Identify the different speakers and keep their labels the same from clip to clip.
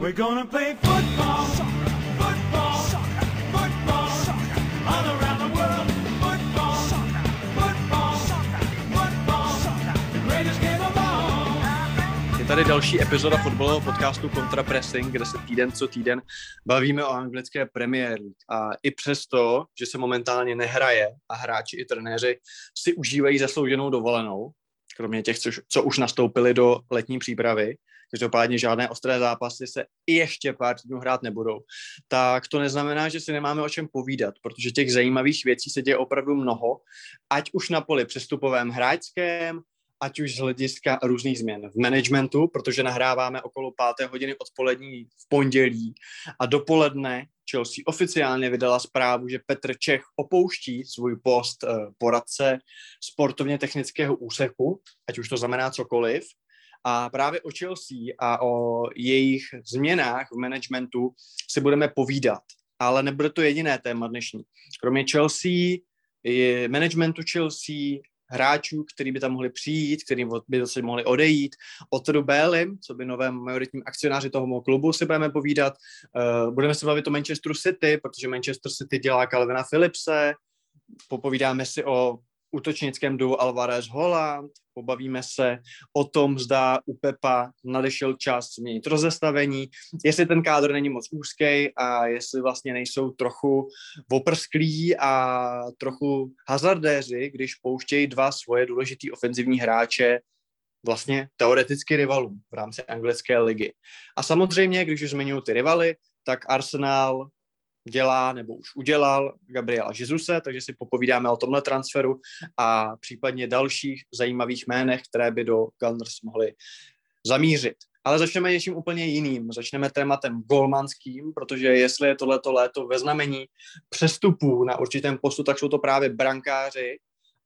Speaker 1: We're gonna play football,
Speaker 2: tady další epizoda fotbalového podcastu Contra Pressing, kde se týden co týden bavíme o anglické Premier League. A i přesto, že se momentálně nehraje a hráči i trenéři si užívají zaslouženou dovolenou, kromě těch, co, co už nastoupili do letní přípravy, každopádně žádné ostré zápasy se ještě pár týdnů hrát nebudou, tak to neznamená, že si nemáme o čem povídat, protože těch zajímavých věcí se děje opravdu mnoho, ať už na poli přestupovém hráčském, ať už z hlediska různých změn v managementu, protože nahráváme okolo páté hodiny odpolední v pondělí a dopoledne Chelsea oficiálně vydala zprávu, že Petr Čech opouští svůj post eh, poradce sportovně technického úseku, ať už to znamená cokoliv. A právě o Chelsea a o jejich změnách v managementu si budeme povídat. Ale nebude to jediné téma dnešní. Kromě Chelsea, managementu Chelsea, hráčů, který by tam mohli přijít, který by zase mohli odejít. O Todu Bélim, co by novém majoritním akcionáři toho klubu, si budeme povídat. Uh, budeme se bavit o Manchesteru City, protože Manchester City dělá Calvina Philipse. Popovídáme si o útočnickém duo Alvarez Holland, pobavíme se o tom, zda u Pepa nadešel čas změnit rozestavení, jestli ten kádr není moc úzký a jestli vlastně nejsou trochu oprsklí a trochu hazardéři, když pouštějí dva svoje důležitý ofenzivní hráče vlastně teoreticky rivalům v rámci anglické ligy. A samozřejmě, když už zmiňuji ty rivaly, tak Arsenal dělá nebo už udělal Gabriela Žizuse, takže si popovídáme o tomhle transferu a případně dalších zajímavých jménech, které by do Gunners mohly zamířit. Ale začneme něčím úplně jiným. Začneme tématem golmanským, protože jestli je tohleto léto ve znamení přestupů na určitém postu, tak jsou to právě brankáři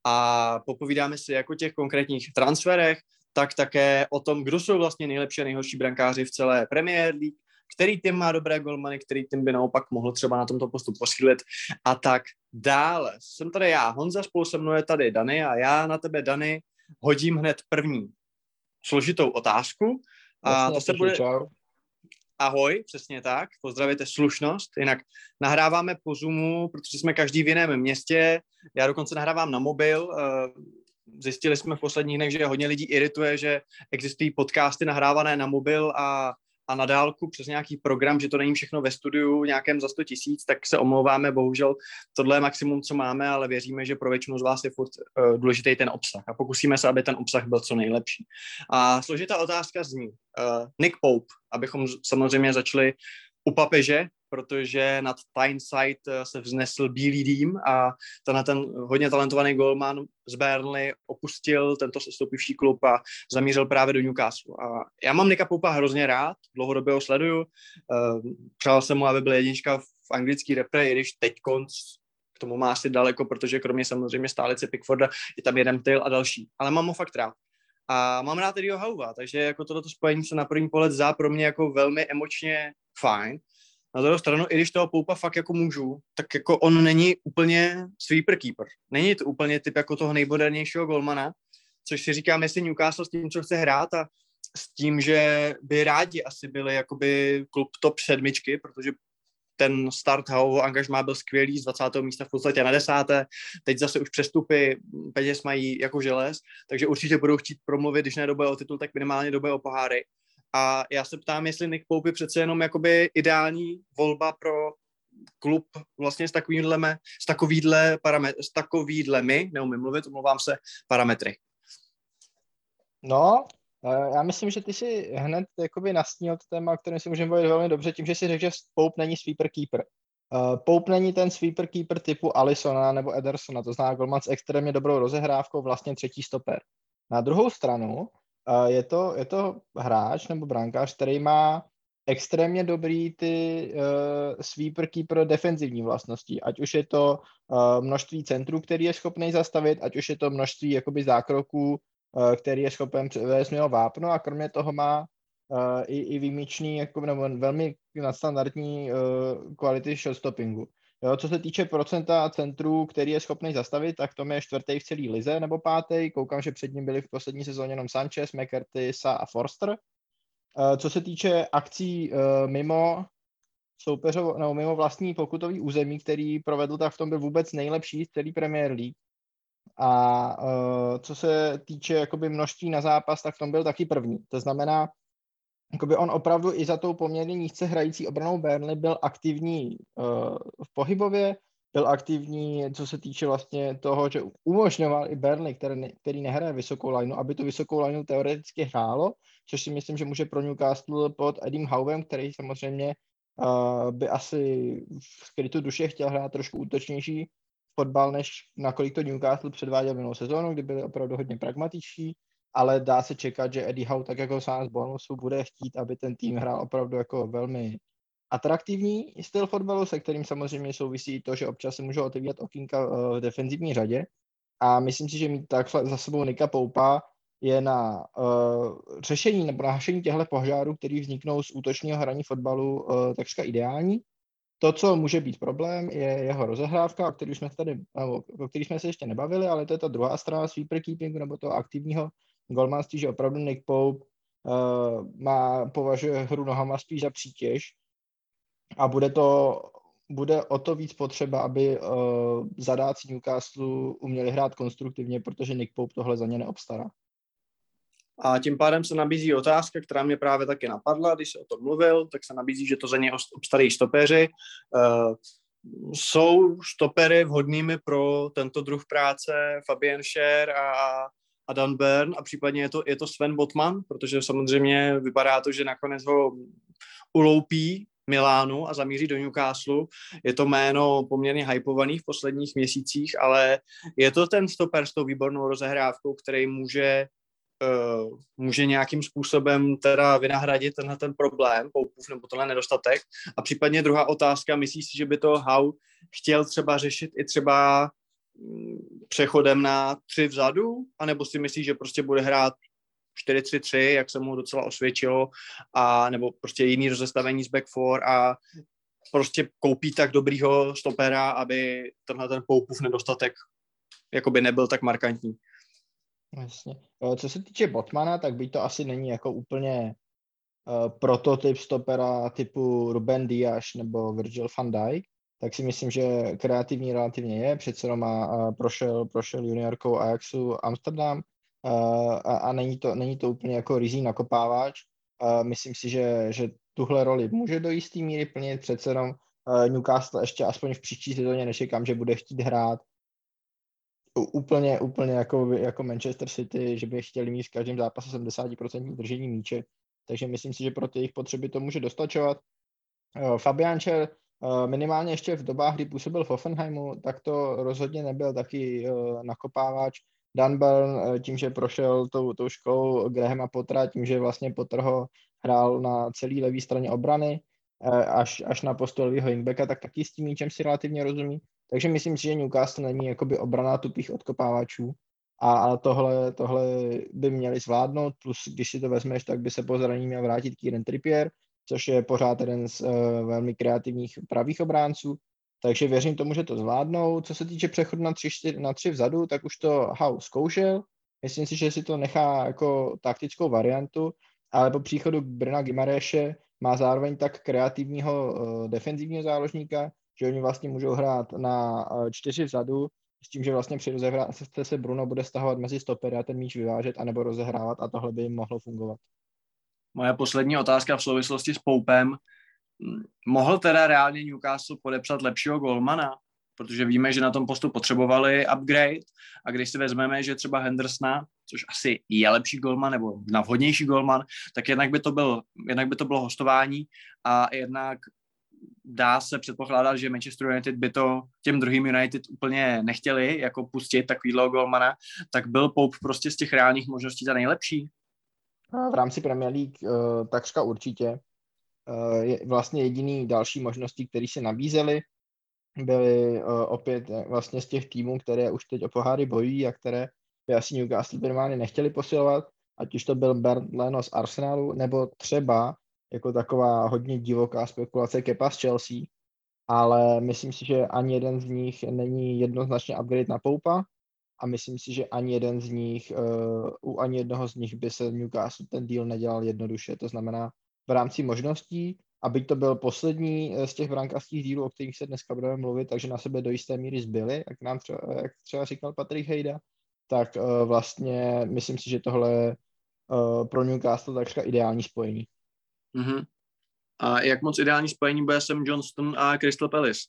Speaker 2: a popovídáme si jako těch konkrétních transferech, tak také o tom, kdo jsou vlastně nejlepší a nejhorší brankáři v celé Premier League, který tým má dobré golmany, který tým by naopak mohl třeba na tomto postu posílit a tak dále. Jsem tady já, Honza, spolu se mnou je tady Dany a já na tebe, Dany, hodím hned první složitou otázku. A to se bude... Čau. Ahoj, přesně tak, pozdravíte slušnost, jinak nahráváme po Zoomu, protože jsme každý v jiném městě, já dokonce nahrávám na mobil, eh, zjistili jsme v posledních dnech, že hodně lidí irituje, že existují podcasty nahrávané na mobil a a na dálku přes nějaký program, že to není všechno ve studiu nějakém za 100 tisíc, tak se omlouváme, bohužel tohle je maximum, co máme, ale věříme, že pro většinu z vás je furt uh, důležitý ten obsah a pokusíme se, aby ten obsah byl co nejlepší. A složitá otázka zní, uh, Nick Pope, abychom samozřejmě začali u papeže, protože nad Tyneside eh, se vznesl bílý dým a ten, ten hodně talentovaný golman z Burnley opustil tento sestoupivší klub a zamířil právě do Newcastle. A já mám Nika Poupa hrozně rád, dlouhodobě ho sleduju. Uh, přál jsem mu, aby byl jednička v anglický repre, i když teď konc k tomu má asi daleko, protože kromě samozřejmě stálice Pickforda je tam jeden Tail a další. Ale mám ho fakt rád. A mám rád Eddieho Hauva, takže jako tohleto spojení se na první pohled zdá pro mě jako velmi emočně fajn. Na druhou stranu, i když toho Poupa fakt jako můžu, tak jako on není úplně sweeper keeper. Není to úplně typ jako toho nejmodernějšího golmana, což si říkám, jestli Newcastle s tím, co chce hrát a s tím, že by rádi asi byli jakoby klub top sedmičky, protože ten start Hauvo angažmá byl skvělý, z 20. místa v podstatě na desáté, teď zase už přestupy, peněz mají jako želez, takže určitě budou chtít promluvit, když ne o titul, tak minimálně dobe o poháry. A já se ptám, jestli Nick Pope je přece jenom jakoby ideální volba pro klub vlastně s takovýhle, s takovýhle, parametry, s takovýhle neumím mluvit, omlouvám se, parametry.
Speaker 3: No, já myslím, že ty si hned jakoby nastínil to téma, o kterém si můžeme bavit velmi dobře, tím, že si řekl, že Pope není sweeper keeper. Uh, Pope není ten sweeper keeper typu Alisona nebo Edersona, to znamená golman s extrémně dobrou rozehrávkou, vlastně třetí stoper. Na druhou stranu, je to, je to hráč nebo brankář, který má extrémně dobrý ty uh, sweeper keeper defenzivní vlastnosti, ať už je to uh, množství centrů, který je schopný zastavit, ať už je to množství jakoby zákroků, který je schopen převést mělo vápno a kromě toho má uh, i, i výjimečný, jako, nebo velmi nadstandardní kvality shotstoppingu. Jo, co se týče procenta centrů, který je schopný zastavit, tak to je čtvrtý v celé lize nebo pátý. Koukám, že před ním byli v poslední sezóně jenom Sanchez, McCarthy, Sa a Forster. Co se týče akcí mimo soupeřov, no, mimo vlastní pokutový území, který provedl, tak v tom byl vůbec nejlepší z celý Premier League. A uh, co se týče jakoby množství na zápas, tak v tom byl taky první. To znamená, jakoby on opravdu i za tou poměrně nízce hrající obranou Burnley byl aktivní uh, v pohybově, byl aktivní, co se týče vlastně toho, že umožňoval i Burnley, který, ne, který nehraje vysokou lineu, aby tu vysokou lineu teoreticky hrálo, což si myslím, že může pro Newcastle pod Edim Howem, který samozřejmě uh, by asi v skrytu duše chtěl hrát trošku útočnější fotbal, než nakolik to Newcastle předváděl minulou sezónu, kdy byli opravdu hodně pragmatičtí, ale dá se čekat, že Eddie Howe, tak jako sám z Bournemouthu, bude chtít, aby ten tým hrál opravdu jako velmi atraktivní styl fotbalu, se kterým samozřejmě souvisí to, že občas se můžou otevírat okýnka v defenzivní řadě. A myslím si, že mít takhle za sebou Nika Poupa je na uh, řešení nebo na hašení těchto požárů, který vzniknou z útočního hraní fotbalu, uh, takřka ideální. To, co může být problém, je jeho rozehrávka, o který jsme, tady, nebo, o který jsme se ještě nebavili, ale to je ta druhá strana sweeper keepingu nebo toho aktivního golmanství, že opravdu Nick Pope uh, má, považuje hru nohama spíš za přítěž a bude to bude o to víc potřeba, aby uh, zadáci Newcastle uměli hrát konstruktivně, protože Nick Pope tohle za ně neobstará.
Speaker 2: A tím pádem se nabízí otázka, která mě právě taky napadla, když se o tom mluvil, tak se nabízí, že to za ně obstarají stopeři. Uh, jsou stopery vhodnými pro tento druh práce Fabian Scher a, a Dan Bern a případně je to, je to Sven Botman, protože samozřejmě vypadá to, že nakonec ho uloupí Milánu a zamíří do Newcastle. Je to jméno poměrně hypovaný v posledních měsících, ale je to ten stoper s tou výbornou rozehrávkou, který může uh, může nějakým způsobem teda vynahradit tenhle ten problém, poupův nebo tenhle nedostatek. A případně druhá otázka, myslíš si, že by to Hau chtěl třeba řešit i třeba mm, přechodem na tři vzadu, anebo si myslíš, že prostě bude hrát 4-3-3, jak se mu docela osvědčilo, a nebo prostě jiný rozestavení z back four a prostě koupí tak dobrýho stopera, aby tenhle ten poupův nedostatek jakoby nebyl tak markantní.
Speaker 3: Jasně. Co se týče Botmana, tak by to asi není jako úplně uh, prototyp stopera typu Ruben Dias nebo Virgil van Dijk, tak si myslím, že kreativní relativně je, přece má uh, prošel, prošel juniorkou Ajaxu Amsterdam uh, a, a není, to, není to úplně jako rizí nakopávač. Uh, myslím si, že, že tuhle roli může do jistý míry plnit, přece jenom uh, Newcastle ještě aspoň v příští sezóně nečekám, že bude chtít hrát úplně, úplně jako, jako Manchester City, že by chtěli mít v každém zápase 70% držení míče, takže myslím si, že pro ty jejich potřeby to může dostačovat. Uh, Fabian Scher uh, minimálně ještě v dobách, kdy působil v Offenheimu, tak to rozhodně nebyl taky uh, nakopávač. Dan Burn tím, že prošel tou, tou školou Grahama Pottera, tím, že vlastně Potter ho hrál na celé levé straně obrany, až, až na postu levého wingbacka, tak taky s tím míčem si relativně rozumí. Takže myslím si, že Newcastle není jakoby obrana tupých odkopávačů a, a tohle, tohle by měli zvládnout, plus když si to vezmeš, tak by se po zranění měl vrátit Kieran Trippier, což je pořád jeden z uh, velmi kreativních pravých obránců, takže věřím tomu, že to zvládnou. Co se týče přechodu na tři, čtyři, na tři vzadu, tak už to Hau zkoušel. Myslím si, že si to nechá jako taktickou variantu, ale po příchodu Brna Gimareše má zároveň tak kreativního uh, defenzivního záložníka, že oni vlastně můžou hrát na uh, čtyři vzadu, s tím, že vlastně při rozehrávce se Bruno bude stahovat mezi stopery a ten míč vyvážet, anebo rozehrávat a tohle by jim mohlo fungovat.
Speaker 2: Moje poslední otázka v souvislosti s Poupem. Mohl teda reálně Newcastle podepsat lepšího golmana? Protože víme, že na tom postu potřebovali upgrade a když si vezmeme, že třeba Hendersona, což asi je lepší golman nebo na vhodnější golman, tak jednak by to, byl, jednak by to bylo hostování a jednak dá se předpokládat, že Manchester United by to těm druhým United úplně nechtěli jako pustit takovýhle golmana, tak byl Pope prostě z těch reálních možností ta nejlepší?
Speaker 3: V rámci Premier League uh, takřka určitě. Uh, je vlastně jediný další možnosti, které se nabízely, byly uh, opět vlastně z těch týmů, které už teď o poháry bojují a které by asi Newcastle primárně nechtěli posilovat, ať už to byl Bernd Leno z Arsenalu, nebo třeba jako taková hodně divoká spekulace Kepa z Chelsea, ale myslím si, že ani jeden z nich není jednoznačně upgrade na Poupa a myslím si, že ani jeden z nich, uh, u ani jednoho z nich by se Newcastle ten deal nedělal jednoduše. To znamená, v rámci možností, aby to byl poslední z těch brankářských dílů, o kterých se dneska budeme mluvit, takže na sebe do jisté míry zbyly, jak nám třeba, jak třeba říkal Patrik Hejda, tak uh, vlastně myslím si, že tohle uh, pro Newcastle takřka ideální spojení.
Speaker 2: Mm-hmm. A jak moc ideální spojení bude Sam Johnston a Crystal Palace?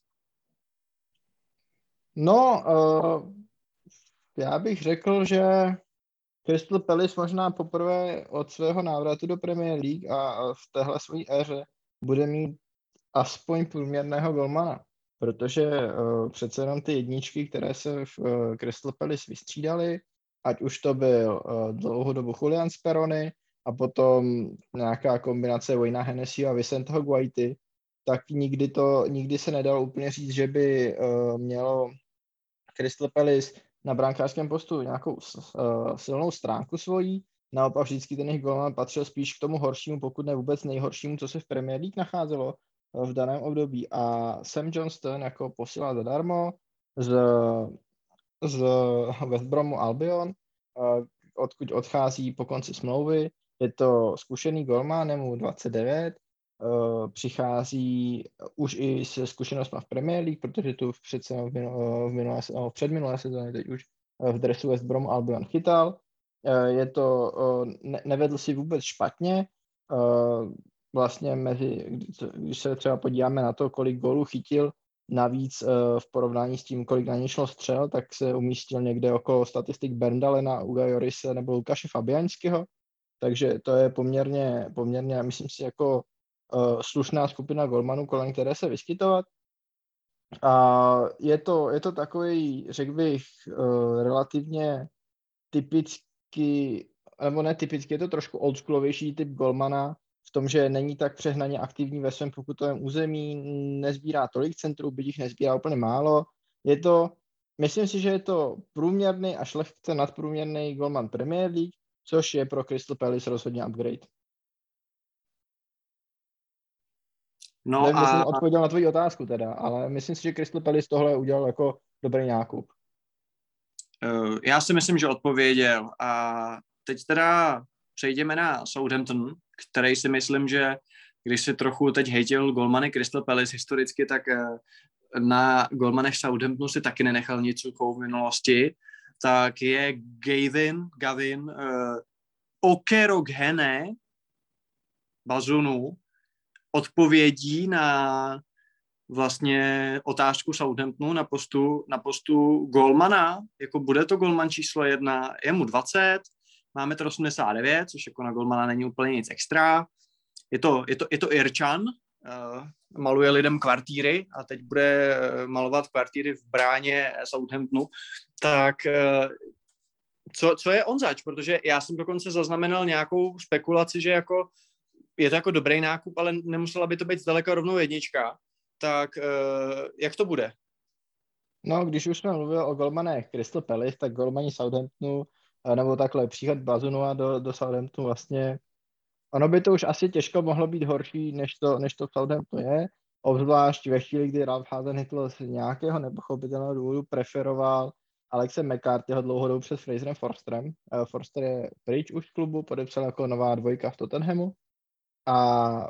Speaker 3: No, uh, já bych řekl, že Crystal Palace možná poprvé od svého návratu do Premier League a v téhle své éře bude mít aspoň průměrného golmana, protože uh, přece jenom ty jedničky, které se v uh, Crystal Palace vystřídaly, ať už to byl uh, dlouhou dobu Julian Sperony a potom nějaká kombinace Wayna Hennessy a Vicenteho Guaity, tak nikdy to, nikdy se nedalo úplně říct, že by uh, mělo Crystal Palace na brankářském postu nějakou uh, silnou stránku svojí, naopak vždycky ten jejich golman patřil spíš k tomu horšímu, pokud ne vůbec nejhoršímu, co se v Premier League nacházelo v daném období. A Sam Johnston jako posílá zadarmo z, z West Bromu Albion, odkud odchází po konci smlouvy. Je to zkušený golman, mu 29, uh, přichází už i se zkušenostmi v Premier League, protože tu přece v, minulé, v, minulé, v předminulé sezóně teď už v dresu West Brom Albion chytal. Uh, je to, ne, nevedl si vůbec špatně, vlastně mezi, když se třeba podíváme na to, kolik gólů chytil, navíc v porovnání s tím, kolik na ně šlo střel, tak se umístil někde okolo statistik Berndalena, Uga Jorise nebo Lukáše Fabianského, takže to je poměrně, poměrně, myslím si, jako uh, slušná skupina golmanů, kolem které se vyskytovat. A je to, je to takový, řekl bych, uh, relativně typický, nebo ne typický, je to trošku oldschoolovější typ golmana, v tom, že není tak přehnaně aktivní ve svém pokutovém území, nezbírá tolik centrů, byť jich nezbírá úplně málo. Je to, myslím si, že je to průměrný až lehce nadprůměrný golman Premier League, což je pro Crystal Palace rozhodně upgrade.
Speaker 2: No
Speaker 3: Nevím,
Speaker 2: a...
Speaker 3: jsem odpověděl na tvoji otázku teda, ale myslím si, že Crystal Palace tohle udělal jako dobrý nákup.
Speaker 2: Uh, já si myslím, že odpověděl. A teď teda přejdeme na Southampton, který si myslím, že když si trochu teď hejtil golmany Crystal Palace historicky, tak uh, na golmanech Southamptonu si taky nenechal nic v minulosti, tak je Gavin, Gavin uh, Okeroghene Bazunu, odpovědí na vlastně otázku Southamptonu na postu, na postu golmana, jako bude to golman číslo jedna, je mu 20, máme to 89, což jako na golmana není úplně nic extra. Je to, je to, je to Irčan, maluje lidem kvartíry a teď bude eh, malovat kvartíry v bráně Southamptonu, tak uh, co, co je on zač? Protože já jsem dokonce zaznamenal nějakou spekulaci, že jako je to jako dobrý nákup, ale nemusela by to být zdaleka rovnou jednička. Tak jak to bude?
Speaker 3: No, když už jsme mluvili o golmanech Crystal Palace, tak golmani Southamptonu, nebo takhle příchod Bazunua do, do Southamptonu vlastně, ono by to už asi těžko mohlo být horší, než to, než to v Southamptonu je, obzvlášť ve chvíli, kdy Ralph Hasenhüttl z nějakého nepochopitelného důvodu preferoval Alexe McCarthyho dlouho dobu před Fraserem Forsterem. Forster je pryč už z klubu, podepsal jako nová dvojka v Tottenhamu a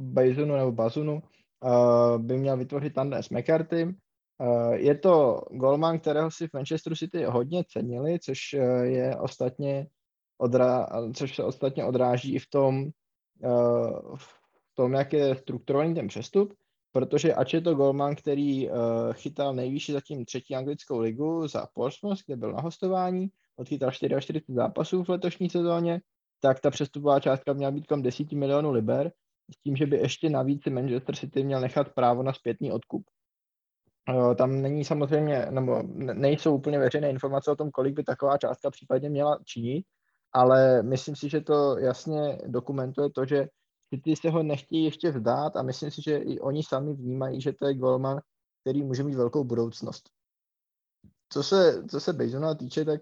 Speaker 3: Bazunu nebo Bazunu uh, by měl vytvořit tandem s McCarthy. Uh, je to golman, kterého si v Manchester City hodně cenili, což je ostatně odra, což se ostatně odráží i v tom, uh, v tom, jak je strukturovaný ten přestup, protože ač je to golman, který uh, chytal nejvyšší zatím třetí anglickou ligu za Portsmouth, kde byl na hostování, odchytal 44 zápasů v letošní sezóně, tak ta přestupová částka měla být kolem 10 milionů liber, s tím, že by ještě navíc Manchester City měl nechat právo na zpětný odkup. Tam není samozřejmě, nebo nejsou úplně veřejné informace o tom, kolik by taková částka případně měla činit, ale myslím si, že to jasně dokumentuje to, že City se ho nechtějí ještě vzdát a myslím si, že i oni sami vnímají, že to je golman, který může mít velkou budoucnost. Co se, co se Bejzona týče, tak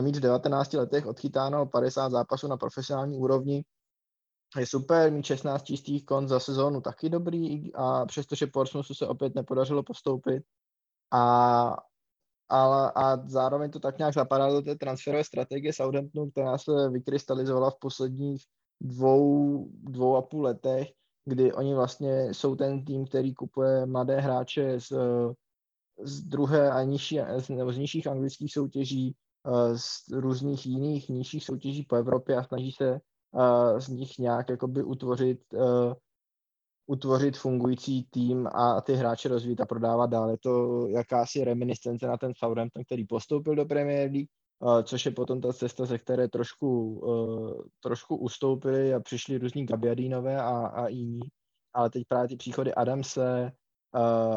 Speaker 3: mít v 19 letech odchytáno 50 zápasů na profesionální úrovni je super, mít 16 čistých kon za sezónu taky dobrý a přestože Portsmouthu se opět nepodařilo postoupit a ale a zároveň to tak nějak zapadá do té transferové strategie Southamptonu, která se vykrystalizovala v posledních dvou, dvou a půl letech, kdy oni vlastně jsou ten tým, který kupuje mladé hráče z, z druhé a nižší, nebo z nižších anglických soutěží, eh, z různých jiných nižších soutěží po Evropě a snaží se eh, z nich nějak jakoby utvořit eh, utvořit fungující tým a ty hráče rozvíjet a prodávat dál. Je to jakási reminiscence na ten Southampton, který postoupil do Premier League, což je potom ta cesta, ze které trošku, trošku ustoupili a přišli různí Gabiadinové a, a jiní. Ale teď právě ty příchody Adamse,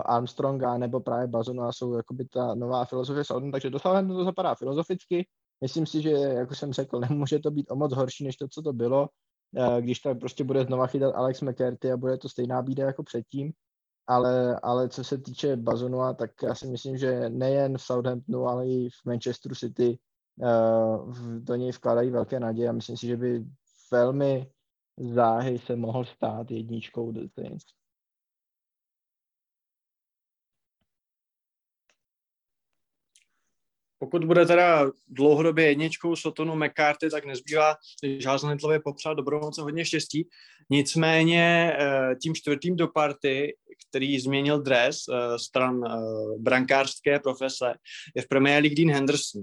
Speaker 3: Armstronga nebo právě Bazona jsou jakoby ta nová filozofie Southampton, takže do Southampton to zapadá filozoficky. Myslím si, že, jak už jsem řekl, nemůže to být o moc horší, než to, co to bylo když to prostě bude znova chytat Alex McCarthy a bude to stejná bída jako předtím. Ale, ale co se týče Bazonua, tak já si myslím, že nejen v Southamptonu, ale i v Manchesteru City uh, do něj vkládají velké naděje a myslím si, že by velmi záhy se mohl stát jedničkou The Saints.
Speaker 2: Pokud bude teda dlouhodobě jedničkou Sotonu McCarthy, tak nezbývá Žázanetlově popřát dobrou moc hodně štěstí. Nicméně eh, tím čtvrtým do party, který změnil dres eh, stran eh, brankářské profese, je v Premier League Dean Henderson.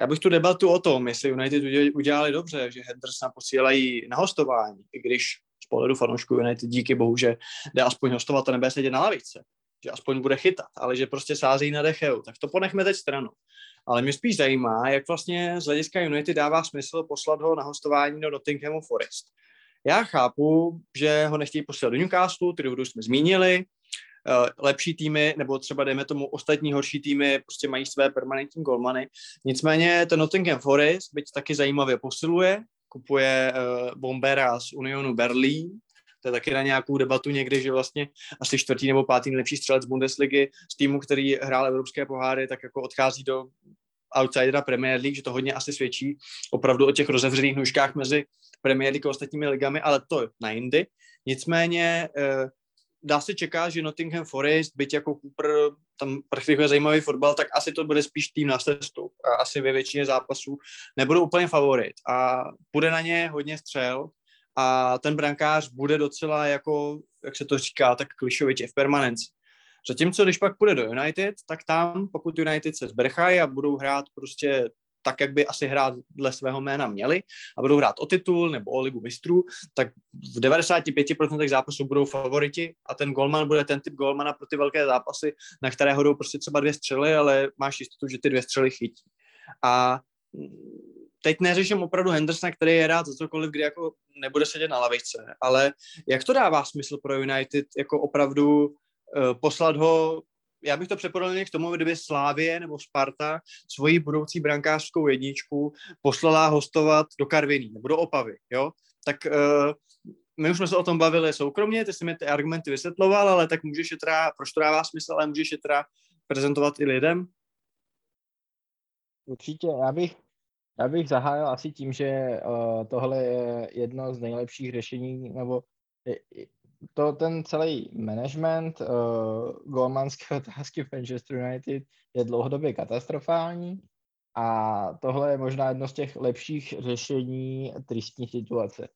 Speaker 2: Já bych tu debatu o tom, jestli United udělali dobře, že Hendersona posílají na hostování, i když z pohledu fanoušků United díky bohu, že jde aspoň hostovat a nebude sedět na lavice, že aspoň bude chytat, ale že prostě sází na decheu, tak to ponechme teď stranu ale mě spíš zajímá, jak vlastně z hlediska Unity dává smysl poslat ho na hostování do Nottinghamu Forest. Já chápu, že ho nechtějí posílat do Newcastle, ty důvody jsme zmínili, eh, lepší týmy, nebo třeba dejme tomu ostatní horší týmy, prostě mají své permanentní golmany. Nicméně ten Nottingham Forest, byť taky zajímavě posiluje, kupuje uh, Bombera z Unionu Berlín, to je taky na nějakou debatu někdy, že vlastně asi čtvrtý nebo pátý nejlepší střelec Bundesligy z týmu, který hrál evropské poháry, tak jako odchází do outsidera Premier League, že to hodně asi svědčí opravdu o těch rozevřených nůžkách mezi Premier League a ostatními ligami, ale to na jindy. Nicméně eh, dá se čekat, že Nottingham Forest, byť jako Cooper tam praktikuje zajímavý fotbal, tak asi to bude spíš tým na cestu. A asi ve většině zápasů nebudou úplně favorit. A bude na ně hodně střel, a ten brankář bude docela jako, jak se to říká, tak klišovič v permanenci. Zatímco když pak půjde do United, tak tam, pokud United se zbrchají a budou hrát prostě tak, jak by asi hrát dle svého jména měli a budou hrát o titul nebo o ligu mistrů, tak v 95% zápasů budou favoriti a ten golman bude ten typ golmana pro ty velké zápasy, na které hodou prostě třeba dvě střely, ale máš jistotu, že ty dvě střely chytí. A teď neřeším opravdu Hendersona, který je rád za cokoliv, kdy jako nebude sedět na lavičce, ale jak to dává smysl pro United jako opravdu uh, poslat ho já bych to přeporodil k tomu, kdyby Slávie nebo Sparta svoji budoucí brankářskou jedničku poslala hostovat do Karviní nebo do Opavy, jo? Tak uh, my už jsme se o tom bavili soukromně, ty jsi mi ty argumenty vysvětloval, ale tak můžeš je teda, proč to dává smysl, ale můžeš je teda prezentovat i lidem?
Speaker 3: Určitě, já bych já bych zahájil asi tím, že uh, tohle je jedno z nejlepších řešení, nebo to ten celý management uh, golmanské otázky v Manchester United je dlouhodobě katastrofální a tohle je možná jedno z těch lepších řešení tristní situace.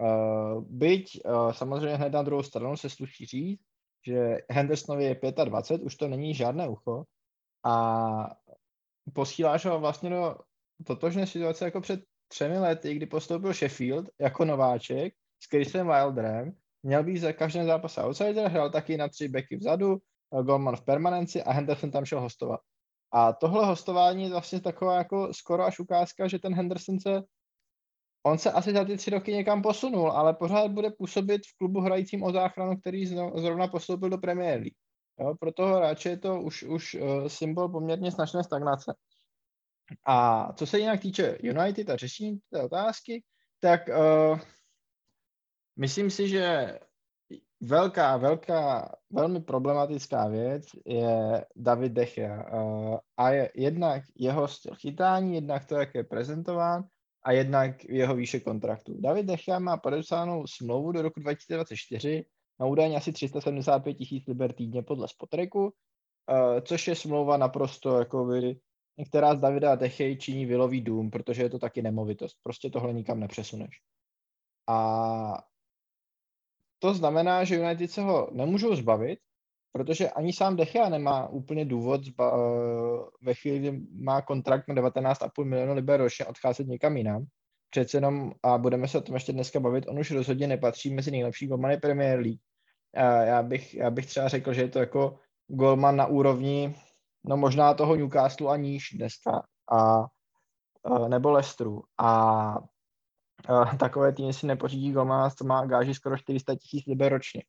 Speaker 3: Uh, byť uh, samozřejmě hned na druhou stranu se sluší říct, že Hendersonovi je 25, už to není žádné ucho a posíláš ho vlastně do totožné situace jako před třemi lety, kdy postoupil Sheffield jako nováček s Chrisem Wilderem, měl být za každém zápase outsider, hrál taky na tři beky vzadu, eh, Goldman v permanenci a Henderson tam šel hostovat. A tohle hostování je vlastně taková jako skoro až ukázka, že ten Henderson se on se asi za ty tři roky někam posunul, ale pořád bude působit v klubu hrajícím o záchranu, který zrovna postoupil do Premier League. Jo, pro toho hráče je to už, už uh, symbol poměrně značné stagnace. A co se jinak týče United a řešení té otázky, tak uh, myslím si, že velká, velká, velmi problematická věc je David Dechia. Uh, a je jednak jeho styl chytání, jednak to, jak je prezentován, a jednak jeho výše kontraktu. David Dechia má podepsanou smlouvu do roku 2024 na údajně asi 375 tisíc liber týdně podle Spotreku uh, což je smlouva naprosto jakoby, která z Davida Techej činí vilový dům, protože je to taky nemovitost. Prostě tohle nikam nepřesuneš. A to znamená, že United se ho nemůžou zbavit, protože ani sám Dechea nemá úplně důvod zba, uh, ve chvíli, kdy má kontrakt na 19,5 milionu liber ročně odcházet někam jinam. Přece jenom, a budeme se o tom ještě dneska bavit, on už rozhodně nepatří mezi nejlepší golmany Premier League. Uh, já, bych, já bych třeba řekl, že je to jako golman na úrovni, no možná toho Newcastle a níž dneska, a, nebo Leicesteru. A takové týmy si nepořídí golmana, to má gáži skoro 400 tisíc liber ročně.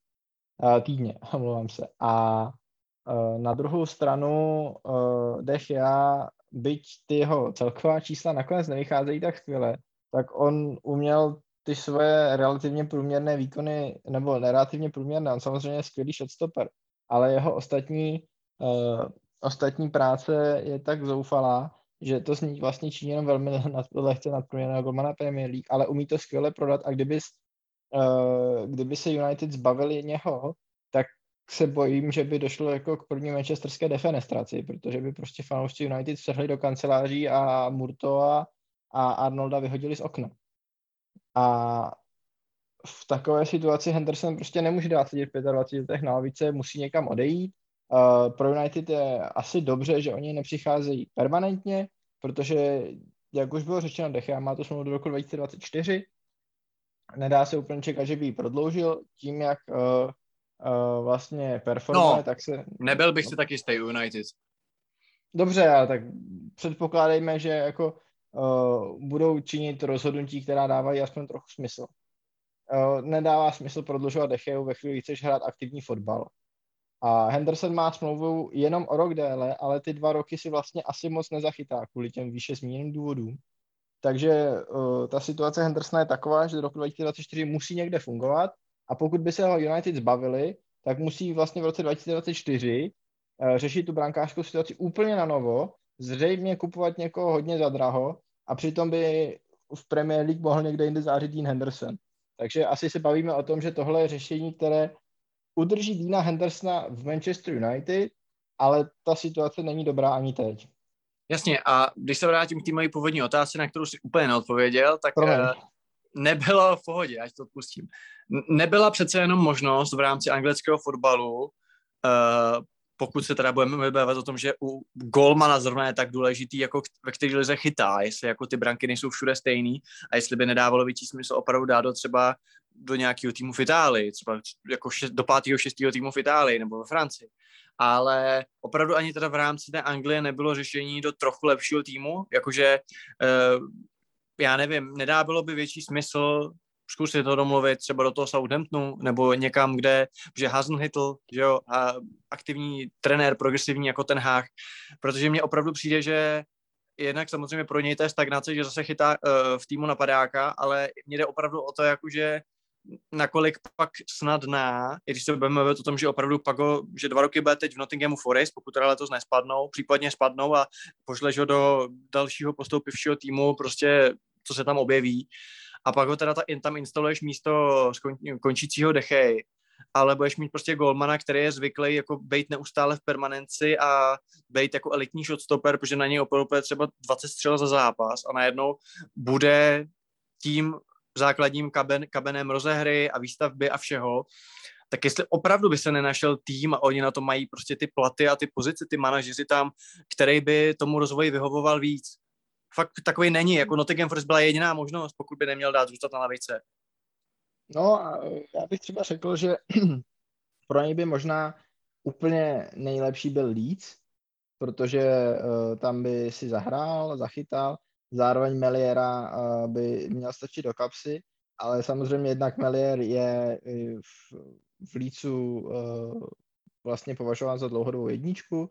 Speaker 3: Týdně, omlouvám se. A na druhou stranu Dech já, byť ty jeho celková čísla nakonec nevycházejí tak skvěle, tak on uměl ty svoje relativně průměrné výkony, nebo relativně průměrné, on samozřejmě je skvělý shotstopper, ale jeho ostatní, ostatní práce je tak zoufalá, že to z ní vlastně činí jenom velmi nad, lehce nadprůměrného golmana Premier League, ale umí to skvěle prodat a kdyby, uh, kdyby se United zbavili něho, tak se bojím, že by došlo jako k první manchesterské defenestraci, protože by prostě fanoušci United vtrhli do kanceláří a Murto a, Arnolda vyhodili z okna. A v takové situaci Henderson prostě nemůže dát sedět v 25 letech na lavice, musí někam odejít. Uh, pro United je asi dobře, že oni nepřicházejí permanentně, protože, jak už bylo řečeno, Dechea má to smlouvu do roku 2024. Nedá se úplně čekat, že by ji prodloužil tím, jak uh, uh, vlastně performuje,
Speaker 2: No,
Speaker 3: tak se...
Speaker 2: Nebyl bych si taky stay United.
Speaker 3: Dobře, ale tak předpokládejme, že jako uh, budou činit rozhodnutí, která dávají aspoň trochu smysl. Uh, nedává smysl prodlužovat Decheu ve chvíli, kdy chceš hrát aktivní fotbal. A Henderson má smlouvu jenom o rok déle, ale ty dva roky si vlastně asi moc nezachytá kvůli těm výše zmíněným důvodům. Takže uh, ta situace Hendersona je taková, že do roku 2024 musí někde fungovat a pokud by se ho United zbavili, tak musí vlastně v roce 2024 uh, řešit tu brankářskou situaci úplně na novo, zřejmě kupovat někoho hodně za draho a přitom by v Premier League mohl někde jinde zářit Dean Henderson. Takže asi se bavíme o tom, že tohle je řešení, které udrží Dina Hendersona v Manchester United, ale ta situace není dobrá ani teď.
Speaker 2: Jasně, a když se vrátím k té mojí původní otázce, na kterou si úplně neodpověděl, tak
Speaker 3: Promiň.
Speaker 2: uh, nebylo v pohodě, ať to odpustím. Nebyla přece jenom možnost v rámci anglického fotbalu, uh, pokud se teda budeme bavit o tom, že u golmana zrovna je tak důležitý, jako ve který lize chytá, jestli jako ty branky nejsou všude stejný a jestli by nedávalo větší smysl opravdu dát do třeba do nějakého týmu v Itálii, třeba jako šest, do pátého, šestého týmu v Itálii nebo ve Francii. Ale opravdu ani teda v rámci té Anglie nebylo řešení do trochu lepšího týmu, jakože uh, já nevím, nedá bylo by větší smysl zkus si to domluvit třeba do toho Southamptonu nebo někam, kde, že Hasenhytl, že jo, a aktivní trenér, progresivní jako ten Hách, protože mně opravdu přijde, že jednak samozřejmě pro něj to je stagnace, že zase chytá uh, v týmu napadáka, ale mně jde opravdu o to, jakože nakolik pak snadná, i když se budeme mluvit o tom, že opravdu Pago, že dva roky bude teď v Nottinghamu Forest, pokud teda letos nespadnou, případně spadnou a pošleš ho do dalšího postoupivšího týmu, prostě co se tam objeví. A pak ho teda ta, tam instaluješ místo končícího Dechej, ale budeš mít prostě golmana, který je zvyklý jako být neustále v permanenci a být jako elitní shotstopper, protože na něj opravdu třeba 20 střel za zápas a najednou bude tím základním kaben, kabenem rozehry a výstavby a všeho, tak jestli opravdu by se nenašel tým a oni na to mají prostě ty platy a ty pozice, ty manažeři tam, který by tomu rozvoji vyhovoval víc. Fakt takový není, jako Nottingham Forest byla jediná možnost, pokud by neměl dát zůstat na lavice.
Speaker 3: No a já bych třeba řekl, že pro něj by možná úplně nejlepší byl Leeds, protože uh, tam by si zahrál, zachytal, zároveň Meliera uh, by měl stačit do kapsy, ale samozřejmě jednak Melier je v, v Leedsu uh, vlastně považován za dlouhodobou jedničku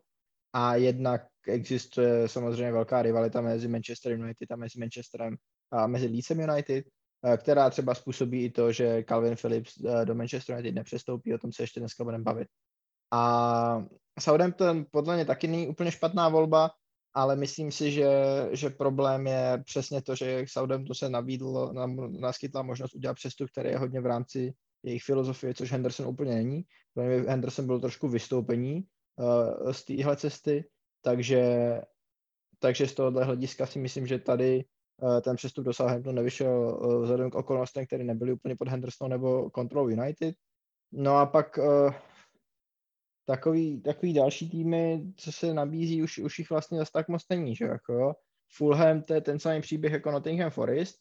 Speaker 3: a jednak existuje samozřejmě velká rivalita mezi Manchester United a mezi Manchesterem a mezi Leedsem United, která třeba způsobí i to, že Calvin Phillips do Manchester United nepřestoupí, o tom se ještě dneska budeme bavit. A Southampton podle mě taky není úplně špatná volba, ale myslím si, že, že problém je přesně to, že Southampton se nabídl, naskytla možnost udělat přestup, který je hodně v rámci jejich filozofie, což Henderson úplně není. Henderson byl trošku vystoupení uh, z téhle cesty, takže, takže z tohohle hlediska si myslím, že tady uh, ten přestup do Southamptonu nevyšel uh, vzhledem k okolnostem, které nebyly úplně pod Henderson nebo Control United. No a pak uh, takový, takový další týmy, co se nabízí, už, už jich vlastně zase tak moc není, že jako Fulham, to je ten samý příběh jako Nottingham Forest,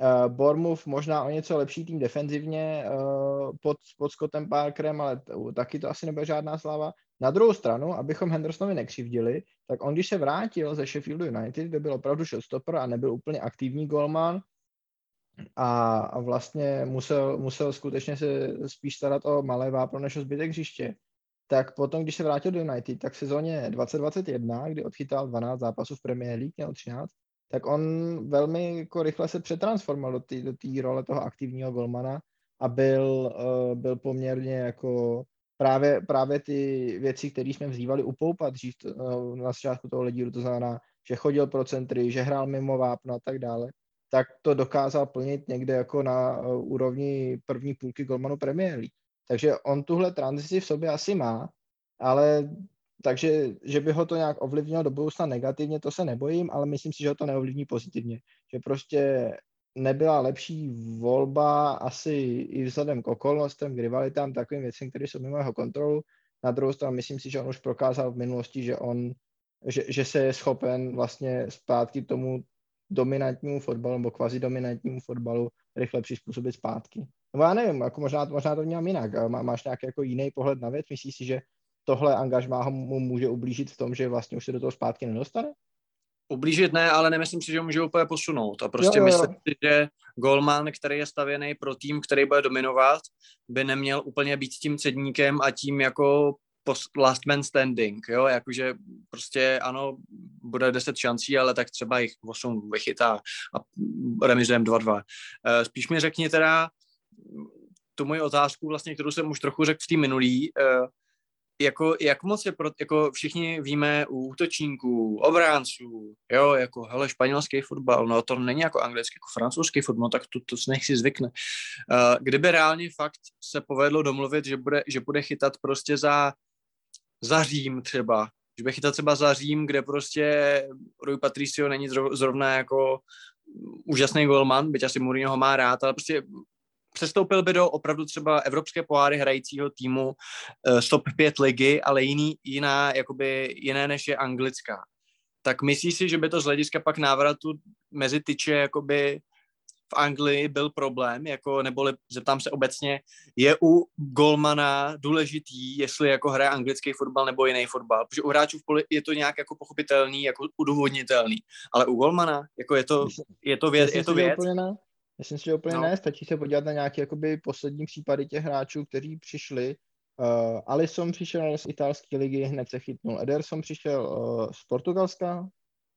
Speaker 3: Uh, Bournemouth možná o něco lepší tým defenzivně uh, pod, pod Scottem Parkerem, ale t- taky to asi nebude žádná sláva. Na druhou stranu, abychom Hendersonovi nekřivdili, tak on, když se vrátil ze Sheffield United, kde byl opravdu shotstopper a nebyl úplně aktivní golman, a, a vlastně musel, musel skutečně se spíš starat o malé vápno než o zbytek hřiště, tak potom, když se vrátil do United, tak v sezóně 2021, kdy odchytal 12 zápasů v Premier League, nebo 13, tak on velmi jako rychle se přetransformoval do té do role toho aktivního golmana a byl, uh, byl poměrně jako právě, právě ty věci, které jsme vzývali upoupat dřív uh, na začátku toho ledíru, to znamená, že chodil pro centry, že hrál mimo vápno a tak dále, tak to dokázal plnit někde jako na uh, úrovni první půlky golmanu Premier League. Takže on tuhle tranzici v sobě asi má, ale takže, že by ho to nějak ovlivnilo do budoucna negativně, to se nebojím, ale myslím si, že ho to neovlivní pozitivně. Že prostě nebyla lepší volba asi i vzhledem k okolnostem, k rivalitám, takovým věcem, které jsou mimo jeho kontrolu. Na druhou stranu myslím si, že on už prokázal v minulosti, že on, že, že se je schopen vlastně zpátky tomu dominantnímu fotbalu nebo kvazi dominantnímu fotbalu rychle přizpůsobit zpátky. Nebo já nevím, jako možná, možná to vnímám jinak. Má, máš nějaký jako jiný pohled na věc? Myslíš si, že tohle angažmá mu může ublížit v tom, že vlastně už se do toho zpátky nedostane?
Speaker 2: Ublížit ne, ale nemyslím si, že ho může úplně posunout. A prostě jo, jo. myslím si, že Golman, který je stavěný pro tým, který bude dominovat, by neměl úplně být tím cedníkem a tím jako last man standing, jo, jakože prostě ano, bude 10 šancí, ale tak třeba jich 8 vychytá a remizujeme 2-2. Eh, spíš mi řekni teda tu moji otázku, vlastně, kterou jsem už trochu řekl v té minulý, eh, jako, jak moc je, pro, jako všichni víme u útočníků, obránců, jo, jako hele, španělský fotbal, no to není jako anglický, jako francouzský fotbal, tak to, to nech si zvykne. Uh, kdyby reálně fakt se povedlo domluvit, že bude, že bude chytat prostě za, za Řím třeba, že bude chytat třeba za Řím, kde prostě Rui Patricio není zrovna jako úžasný golman, byť asi Mourinho ho má rád, ale prostě přestoupil by do opravdu třeba evropské poháry hrajícího týmu uh, stop 5 ligy, ale jiný, jiná, jakoby jiné než je anglická. Tak myslíš si, že by to z hlediska pak návratu mezi tyče jakoby v Anglii byl problém, jako, neboli zeptám se obecně, je u golmana důležitý, jestli jako hraje anglický fotbal nebo jiný fotbal, protože u hráčů v poli je to nějak jako pochopitelný, jako udůvodnitelný, ale u golmana, jako je to, je to věc, je to věc.
Speaker 3: Myslím si, že úplně no. ne, stačí se podívat na nějaké jakoby poslední případy těch hráčů, kteří přišli. Uh, Alisson přišel z italské ligy, hned se chytnul. Ederson přišel uh, z Portugalska,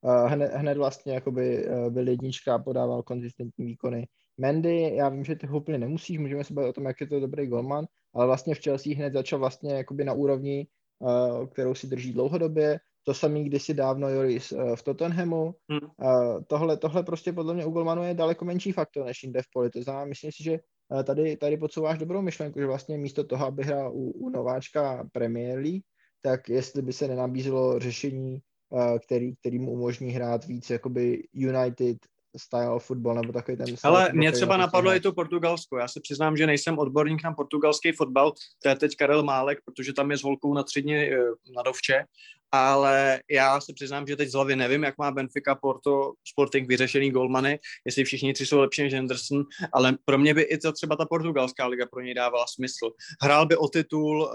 Speaker 3: uh, hned, hned vlastně jakoby uh, byl jednička a podával konzistentní výkony. Mendy, já vím, že ty ho úplně nemusíš, můžeme se bavit o tom, jak je to dobrý golman, ale vlastně v Chelsea hned začal vlastně jakoby na úrovni, uh, kterou si drží dlouhodobě. To samý kdysi dávno Joris uh, v Tottenhamu. Hmm. Uh, tohle, tohle prostě podle mě u Golmanu je daleko menší faktor než jinde v poli. To znamená, myslím si, že uh, tady, tady podsouváš dobrou myšlenku, že vlastně místo toho, aby hrál u, u nováčka Premier League, tak jestli by se nenabízelo řešení, který, který mu umožní hrát víc jakoby United style football nebo takový ten...
Speaker 2: Ale mě třeba napadlo i to Portugalsko. Já se přiznám, že nejsem odborník na portugalský fotbal, to je teď Karel Málek, protože tam je s holkou na tři dny na Dovče ale já se přiznám, že teď z hlavy nevím, jak má Benfica, Porto, Sporting vyřešený golmany, jestli všichni tři jsou lepší než Henderson, ale pro mě by i to třeba ta portugalská liga pro něj dávala smysl. Hrál by o titul uh,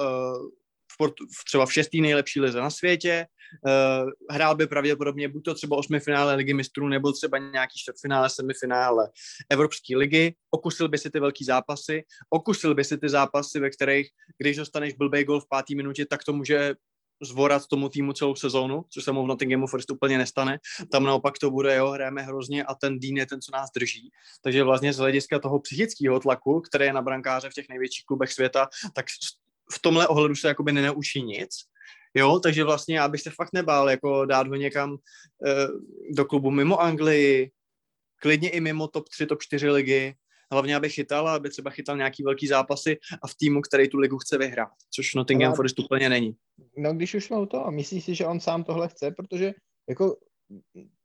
Speaker 2: v Portu, třeba v šestý nejlepší lize na světě, uh, hrál by pravděpodobně buď to třeba osmi finále ligy mistrů, nebo třeba nějaký čtvrtfinále, semifinále Evropské ligy, okusil by si ty velký zápasy, okusil by si ty zápasy, ve kterých, když dostaneš blbej gol v pátý minutě, tak to může zvorat tomu týmu celou sezónu, což se mu v Nottinghamu Forest úplně nestane. Tam naopak to bude, jo, hrajeme hrozně a ten Dean je ten, co nás drží. Takže vlastně z hlediska toho psychického tlaku, který je na brankáře v těch největších klubech světa, tak v tomhle ohledu se jakoby nenaučí nic. Jo, takže vlastně já bych se fakt nebál jako dát ho někam e, do klubu mimo Anglii, klidně i mimo top 3, top 4 ligy, hlavně aby chytal a aby třeba chytal nějaký velký zápasy a v týmu, který tu ligu chce vyhrát, což Nottingham
Speaker 3: Ale-
Speaker 2: Forest úplně není.
Speaker 3: No, když už jsme u toho, myslíš si, že on sám tohle chce, protože jako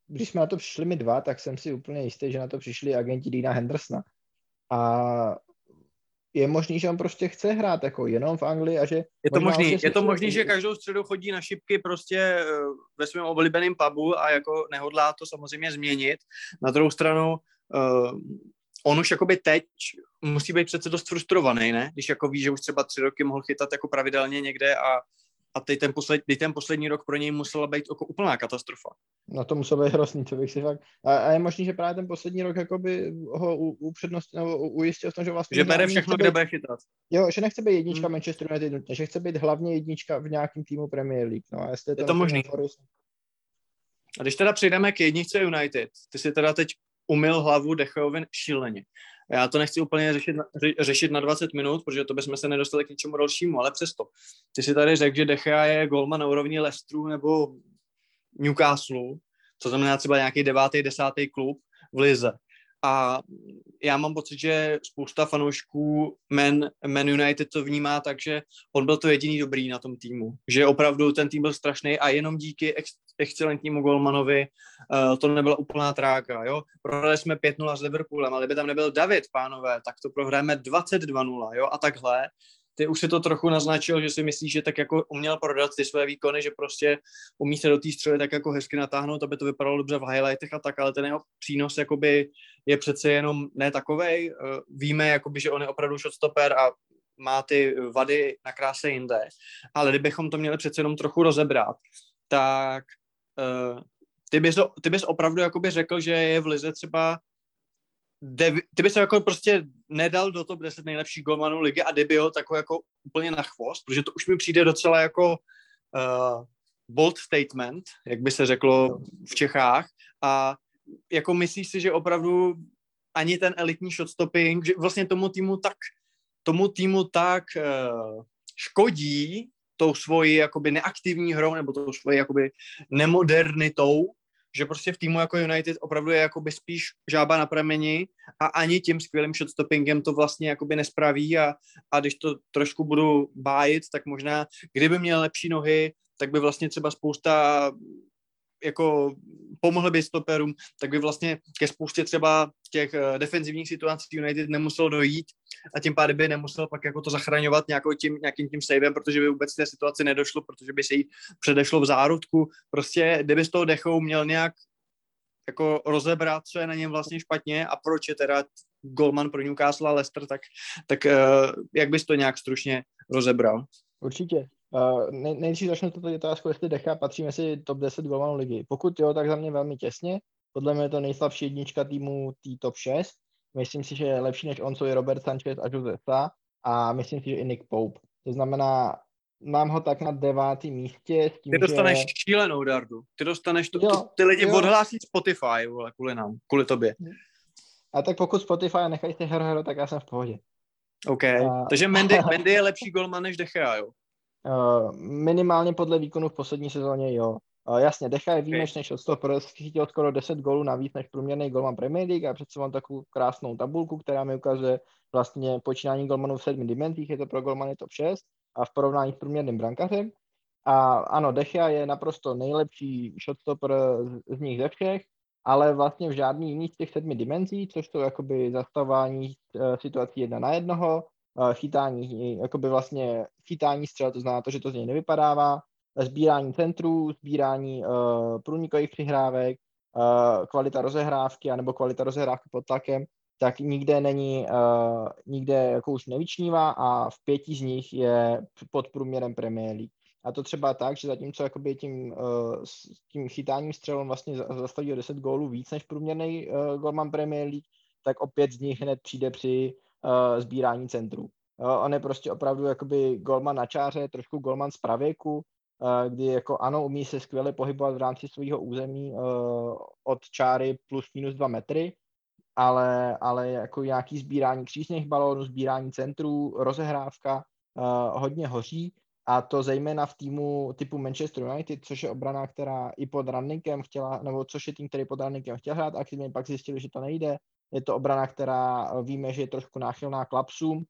Speaker 3: když jsme na to přišli my dva, tak jsem si úplně jistý, že na to přišli agenti Dina Hendersona. A je možný, že on prostě chce hrát jako jenom v Anglii a že
Speaker 2: Je to možný, je to možný, že každou středu chodí na šipky prostě eh, ve svém oblíbeném pubu a jako nehodlá to samozřejmě změnit. Na druhou stranu, uh, on už jakoby teď musí být přece dost frustrovaný, ne? Když jako ví, že už třeba tři roky mohl chytat jako pravidelně někde a, a teď ten, posled, teď ten poslední rok pro něj musela být jako úplná katastrofa.
Speaker 3: No to muselo být hrozný, to bych si fakt... A, a je možný, že právě ten poslední rok jakoby ho u, upřednostnil, nebo ujistil v tom, že vlastně...
Speaker 2: Že bere všechno,
Speaker 3: nechce
Speaker 2: kde
Speaker 3: být-
Speaker 2: bude chytat.
Speaker 3: Jo, že nechce být jednička
Speaker 2: Hmm.
Speaker 3: Manchester United nutně, že chce být hlavně jednička v nějakém týmu Premier League. No a jestli je to,
Speaker 2: Je to možný.
Speaker 3: Forest,
Speaker 2: A když teda přejdeme k jedničce United, ty si teda teď umyl hlavu Dechovi šíleně. Já to nechci úplně řešit řešit na 20 minut, protože to bychom se nedostali k něčemu dalšímu, ale přesto. Ty si tady řekl, že Decha je golman na úrovni Leicesteru nebo Newcastle, co znamená třeba nějaký devátý, desátý klub v Lize. A já mám pocit, že spousta fanoušků Man, Man United to vnímá tak, že on byl to jediný dobrý na tom týmu. Že opravdu ten tým byl strašný a jenom díky ex, excelentnímu golmanovi uh, to nebyla úplná tráka. Jo? Prohráli jsme 5-0 s Liverpoolem, ale kdyby tam nebyl David, pánové, tak to prohráme 22-0 jo? a takhle. Ty už si to trochu naznačil, že si myslíš, že tak jako uměl prodat ty své výkony, že prostě umí se do té střely tak jako hezky natáhnout, aby to vypadalo dobře v highlightech a tak, ale ten jeho přínos jakoby je přece jenom ne takovej. Uh, víme, jakoby, že on je opravdu shotstopper a má ty vady na kráse jinde, ale kdybychom to měli přece jenom trochu rozebrat, tak uh, ty, bys, ty bys opravdu jakoby řekl, že je v lize třeba devi, ty ho jako prostě nedal do top 10 nejlepších golmanů ligy a kdyby ho jako úplně na chvost, protože to už mi přijde docela jako uh, bold statement, jak by se řeklo v Čechách. A jako myslíš si, že opravdu ani ten elitní shotstopping, že vlastně tomu týmu tak tomu týmu tak uh, škodí tou svojí jakoby neaktivní hrou nebo tou svojí jakoby nemodernitou, že prostě v týmu jako United opravdu je jakoby spíš žába na prameni a ani tím skvělým shotstoppingem to vlastně jakoby nespraví a, a když to trošku budu bájit, tak možná kdyby měl lepší nohy, tak by vlastně třeba spousta jako pomohli by stoperům, tak by vlastně ke spoustě třeba těch uh, defenzivních situací United nemuselo dojít a tím pádem by nemusel pak jako to zachraňovat nějakou tím, nějakým tím savem, protože by vůbec té situaci nedošlo, protože by se jí předešlo v zárodku. Prostě kdyby z toho dechou měl nějak jako rozebrat, co je na něm vlastně špatně a proč je teda golman pro Newcastle a Leicester, tak, tak uh, jak bys to nějak stručně rozebral?
Speaker 3: Určitě. Uh, nej, nejdřív začnu toto otázku, jestli Decha patří mezi top 10 golmanů ligy. Pokud jo, tak za mě velmi těsně. Podle mě je to nejslabší jednička týmu tý top 6. Myslím si, že je lepší než on, co je Robert Sanchez a Josesa a myslím si, že i Nick Pope. To znamená, mám ho tak na devátém místě. S tím,
Speaker 2: Ty dostaneš
Speaker 3: že...
Speaker 2: šílenou dardu. Ty dostaneš, to,
Speaker 3: Jo,
Speaker 2: to, ty lidi
Speaker 3: jo.
Speaker 2: odhlásí Spotify, vole, kvůli nám, kvůli tobě.
Speaker 3: A tak pokud Spotify nechají si hero, hero, tak já jsem v pohodě.
Speaker 2: OK.
Speaker 3: A-
Speaker 2: Takže Mendy, Mendy je lepší golman než Dechea, jo?
Speaker 3: Uh, minimálně podle výkonu v poslední sezóně, jo. Uh, jasně, Decha je výjimečný shotstopper, chytil skoro 10 gólů navíc než průměrný golman Premier League a přece mám takovou krásnou tabulku, která mi ukazuje vlastně počínání golmanů v sedmi dimenzích, je to pro golmany top 6 a v porovnání s průměrným brankařem. A ano, Dechea je naprosto nejlepší shotstopper z, z nich ze všech, ale vlastně v žádný jiný z těch sedmi dimenzí, což jsou jakoby zastavování uh, situací jedna na jednoho, chytání, jakoby vlastně chytání střel, to znamená to, že to z něj nevypadává, sbírání centrů, sbírání uh, průnikových přihrávek, uh, kvalita rozehrávky anebo kvalita rozehrávky pod tlakem, tak nikde není, uh, nikde jako už nevyčnívá a v pěti z nich je pod průměrem Premier League. A to třeba tak, že zatímco jakoby tím, uh, tím chytáním střelom vlastně za- zastaví o 10 gólů víc než průměrný uh, golman Premier League, tak opět z nich hned přijde při uh, sbírání centrů. Jo, on je prostě opravdu jakoby golman na čáře, trošku golman z pravěku, uh, kdy jako ano, umí se skvěle pohybovat v rámci svého území uh, od čáry plus minus dva metry, ale, ale jako nějaký sbírání křížných balónů, sbírání centrů, rozehrávka uh, hodně hoří. A to zejména v týmu typu Manchester United, což je obrana, která i pod Rannikem chtěla, nebo což je tým, který pod Rannikem chtěl hrát aktivně, pak zjistili, že to nejde, je to obrana, která víme, že je trošku náchylná k lapsům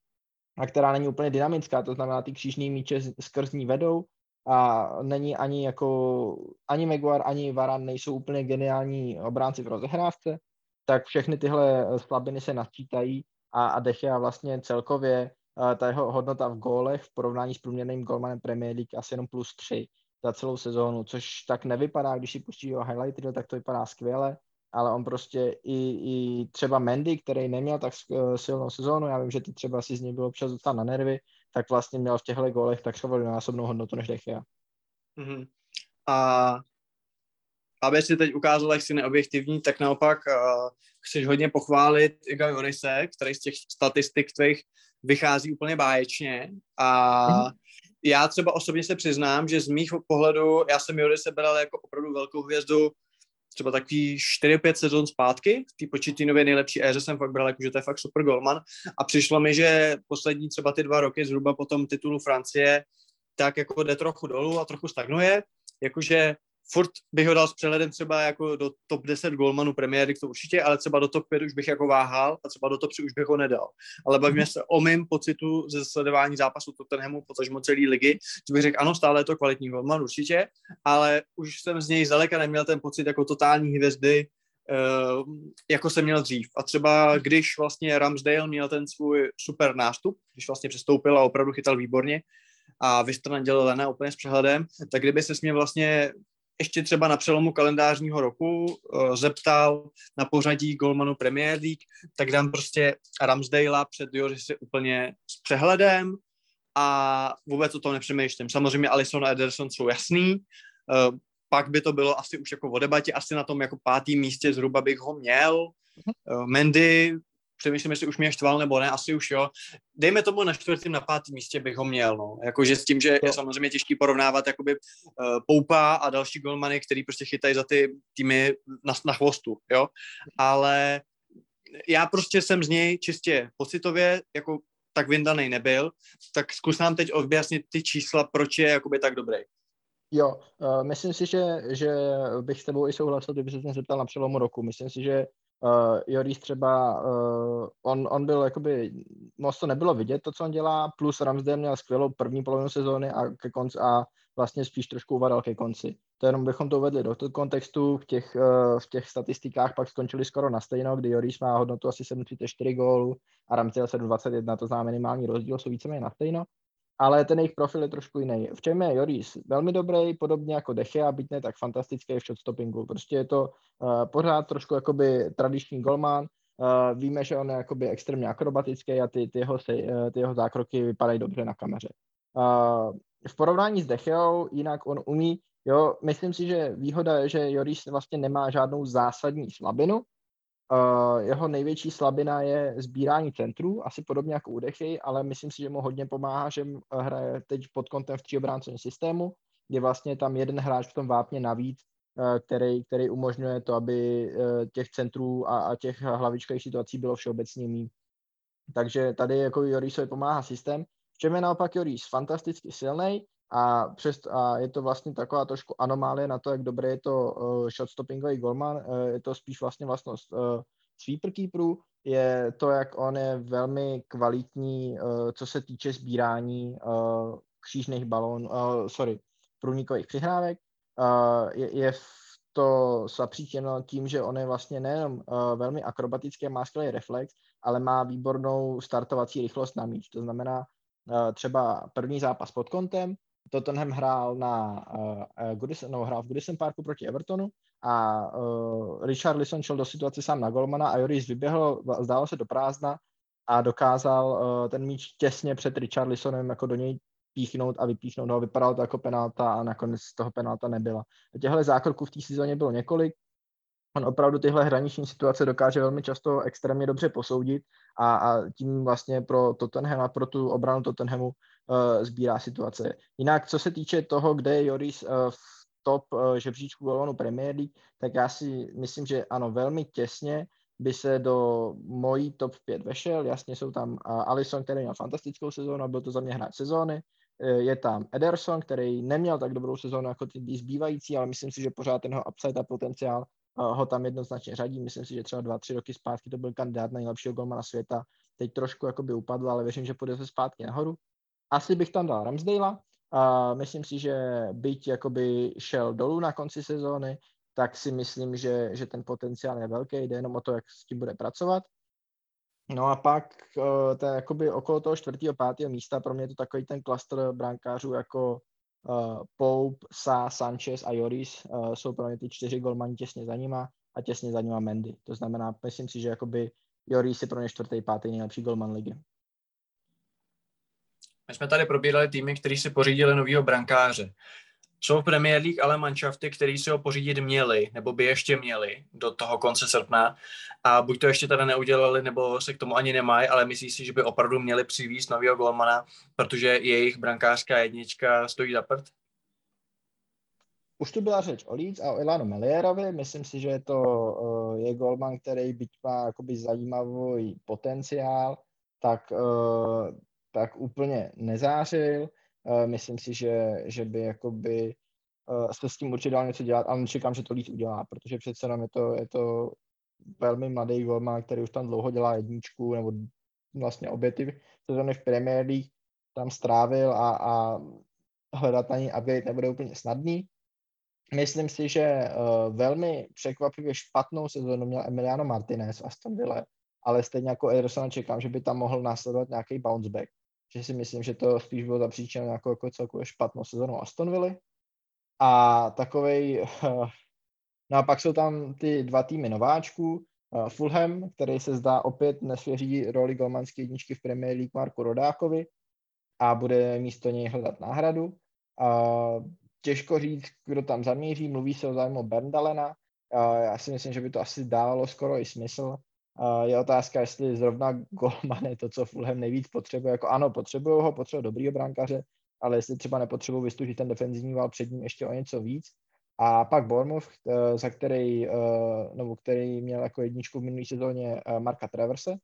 Speaker 3: a která není úplně dynamická, to znamená, ty křížní míče skrz ní vedou a není ani jako, ani Maguire, ani Varan nejsou úplně geniální obránci v rozehrávce, tak všechny tyhle eh, slabiny se načítají a, a Dechea vlastně celkově uh, ta jeho hodnota v gólech v porovnání s průměrným golmanem Premier League asi jenom plus 3 za celou sezónu, což tak nevypadá, když si pustí jeho highlight tak to vypadá skvěle, ale on prostě i, i třeba Mendy, který neměl tak silnou sezónu, já vím, že ty třeba si z něj bylo občas dostat na nervy, tak vlastně měl v těchto gólech tak násobnou hodnotu než Dechea.
Speaker 2: Mm-hmm. A aby si teď ukázal, jak jsi neobjektivní, tak naopak uh, chceš hodně pochválit Iga Jorise, který z těch statistik tvých vychází úplně báječně a mm-hmm. já třeba osobně se přiznám, že z mých pohledů, já jsem Jorise bral jako opravdu velkou hvězdu třeba takový 4-5 sezon zpátky, v té počítinově nejlepší éře jsem fakt bral, jako, že to je fakt super golman. A přišlo mi, že poslední třeba ty dva roky zhruba po tom titulu Francie tak jako jde trochu dolů a trochu stagnuje, jakože furt bych ho dal s přehledem třeba jako do top 10 golmanů premiéry, to určitě, ale třeba do top 5 už bych jako váhal a třeba do top 3 už bych ho nedal. Ale bavíme se o mým pocitu ze sledování zápasu Tottenhamu, potažmo celé ligy, že bych řekl, ano, stále je to kvalitní golman určitě, ale už jsem z něj zdaleka neměl ten pocit jako totální hvězdy, uh, jako jsem měl dřív. A třeba když vlastně Ramsdale měl ten svůj super nástup, když vlastně přestoupil a opravdu chytal výborně, a Vistran dělal Lena úplně s přehledem, tak kdyby se mě vlastně ještě třeba na přelomu kalendářního roku uh, zeptal na pořadí Golmanu Premier League, tak dám prostě Ramsdale před Jorisy úplně s přehledem a vůbec o tom nepřemýšlím. Samozřejmě Alison a Ederson jsou jasný, uh, pak by to bylo asi už jako o debatě, asi na tom jako pátém místě zhruba bych ho měl. Uh, Mendy přemýšlím, jestli už mě štval nebo ne, asi už jo. Dejme tomu na čtvrtém, na pátém místě bych ho měl, no. Jakože s tím, že je samozřejmě těžký porovnávat jakoby uh, Poupa a další golmany, který prostě chytají za ty týmy na, na chvostu, jo. Ale já prostě jsem z něj čistě pocitově jako tak vyndaný nebyl, tak zkus nám teď objasnit ty čísla, proč je jakoby tak dobrý.
Speaker 3: Jo, uh, myslím si, že, že bych s tebou i souhlasil, kdyby se zeptal na přelomu roku. Myslím si, že Uh, Joris třeba, uh, on, on byl jakoby, moc to nebylo vidět, to, co on dělá, plus Ramsdale měl skvělou první polovinu sezóny a, ke konci, a vlastně spíš trošku uvadal ke konci. To jenom bychom to uvedli do toho kontextu, v těch, uh, v těch statistikách pak skončili skoro na stejno, kdy Joris má hodnotu asi 7,34 gólů a Ramsdale 7,21, to znamená minimální rozdíl, jsou víceméně na stejno ale ten jejich profil je trošku jiný. V čem je Joris velmi dobrý, podobně jako a byť ne tak fantastický v shotstoppingu. Prostě je to uh, pořád trošku jakoby tradiční golman, uh, víme, že on je jakoby extrémně akrobatický a ty, ty, jeho, uh, ty jeho zákroky vypadají dobře na kameře. Uh, v porovnání s Decheou, jinak on umí, jo, myslím si, že výhoda je, že Joris vlastně nemá žádnou zásadní slabinu, Uh, jeho největší slabina je sbírání centrů, asi podobně jako u Dechy, ale myslím si, že mu hodně pomáhá, že hraje teď pod kontem v tříobráncovém systému, kde vlastně tam jeden hráč v tom vápně navíc, uh, který, který umožňuje to, aby uh, těch centrů a, a těch hlavičkových situací bylo všeobecně méně. Takže tady jako Jorisovi pomáhá systém. V čem je naopak Joris fantasticky silný, a, přes, a je to vlastně taková trošku anomálie na to, jak dobrý je to uh, shotstoppingový golman. Uh, je to spíš vlastně vlastnost uh, sweeper keeperů, je to, jak on je velmi kvalitní, uh, co se týče sbírání uh, křížných balónů, uh, sorry, průnikových přihrávek. Uh, je, je to zapříčeno tím, že on je vlastně nejenom uh, velmi akrobatický má skvělý reflex, ale má výbornou startovací rychlost na míč. To znamená, uh, třeba první zápas pod kontem, Tottenham hrál na uh, Goodison, no, hrál v Goodison Parku proti Evertonu a uh, Richard Lisson šel do situace sám na golmana a Joris vyběhl, zdálo se do prázdna a dokázal uh, ten míč těsně před Richard Lissonem jako do něj píchnout a vypíchnout ho. Vypadalo to jako penalta a nakonec z toho penalta nebyla. Těchto zákroků v té sezóně bylo několik. On opravdu tyhle hraniční situace dokáže velmi často extrémně dobře posoudit a, a tím vlastně pro Tottenham a pro tu obranu Tottenhamu uh, sbírá situace. Jinak, co se týče toho, kde je Joris uh, v top uh, žebříčku golmanu Premier League, tak já si myslím, že ano, velmi těsně by se do mojí top 5 vešel. Jasně jsou tam uh, Alisson, který měl fantastickou sezónu, byl to za mě hráč sezóny. Je tam Ederson, který neměl tak dobrou sezónu jako ty zbývající, ale myslím si, že pořád ten upside a potenciál ho tam jednoznačně řadí. Myslím si, že třeba dva, tři roky zpátky to byl kandidát na nejlepšího golmana světa. Teď trošku jakoby upadl, ale věřím, že půjde se zpátky nahoru. Asi bych tam dal Ramsdale. Uh, myslím si, že byť jakoby šel dolů na konci sezóny, tak si myslím, že, že ten potenciál je velký, jde jenom o to, jak s tím bude pracovat. No a pak uh, ten, jakoby okolo toho čtvrtého, pátého místa, pro mě je to takový ten klaster brankářů jako uh, Pope, Sa, Sanchez a Joris uh, jsou pro mě ty čtyři golmani těsně za nima a těsně za nima Mendy. To znamená, myslím si, že jakoby Joris je pro mě čtvrtý, pátý nejlepší golman ligy.
Speaker 2: My jsme tady probírali týmy, kteří si pořídili nového brankáře. Jsou v Premier League ale manšafty, které si ho pořídit měli, nebo by ještě měli do toho konce srpna a buď to ještě teda neudělali, nebo se k tomu ani nemají, ale myslí si, že by opravdu měli přivízt nového golmana, protože jejich brankářská jednička stojí za prd?
Speaker 3: Už tu byla řeč o Leeds a o Ilanu Melierovi. Myslím si, že je to uh, je golman, který byť má jakoby zajímavý potenciál, tak, uh, tak úplně nezářil. Uh, myslím si, že, že by jakoby uh, se s tím určitě dal něco dělat, ale nečekám, že to Leeds udělá, protože přece jenom je to, je to velmi mladý golman, který už tam dlouho dělá jedničku, nebo vlastně obě ty sezóny v Premier League tam strávil a, a hledat na ní upgrade nebude úplně snadný. Myslím si, že uh, velmi překvapivě špatnou sezónu měl Emiliano Martinez v Aston Villa, ale stejně jako Ederson čekám, že by tam mohl následovat nějaký bounce back. Že si myslím, že to spíš bylo zapříčeno nějakou jako celkově špatnou sezónu Aston Villa. A takovej, no a pak jsou tam ty dva týmy nováčků, uh, Fulham, který se zdá opět nesvěří roli golmanské jedničky v Premier League Marku Rodákovi a bude místo něj hledat náhradu. Těžko říct, kdo tam zamíří, mluví se o zájmu Berndalena, já si myslím, že by to asi dávalo skoro i smysl. Je otázka, jestli zrovna Golman je to, co Fulham nejvíc potřebuje. Jako ano, potřebují ho, potřebují dobrýho brankaře, ale jestli třeba nepotřebují vystužit ten defenzivní val před ním ještě o něco víc. A pak Bournemouth, eh, za který, eh, nebo který měl jako jedničku v minulé sezóně eh, Marka Traverse,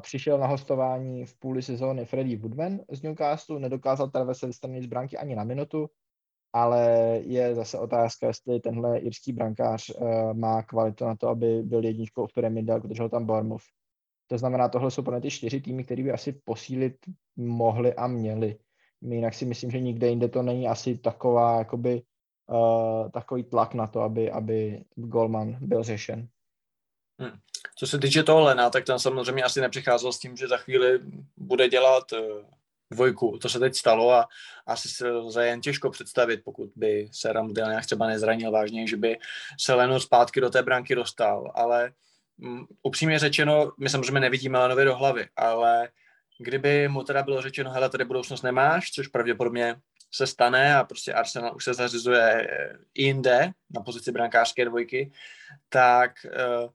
Speaker 3: přišel na hostování v půli sezóny Freddie Woodman z Newcastle, nedokázal Traverse vystanit z branky ani na minutu, ale je zase otázka, jestli tenhle irský brankář uh, má kvalitu na to, aby byl jedničkou v Premier League, protože ho tam Bournemouth. To znamená, tohle jsou pro ty čtyři týmy, které by asi posílit mohli a měli. Jinak si myslím, že nikde jinde to není asi taková, jakoby, uh, takový tlak na to, aby, aby Golman byl řešen.
Speaker 2: Hmm. Co se týče toho Lena, tak ten samozřejmě asi nepřicházel s tím, že za chvíli bude dělat uh dvojku. To se teď stalo a asi se lze jen těžko představit, pokud by se nějak třeba nezranil vážně, že by se Leno zpátky do té branky dostal. Ale um, upřímně řečeno, my samozřejmě nevidíme Lenovi do hlavy, ale kdyby mu teda bylo řečeno, hele, tady budoucnost nemáš, což pravděpodobně se stane a prostě Arsenal už se zařizuje i jinde na pozici brankářské dvojky, tak uh,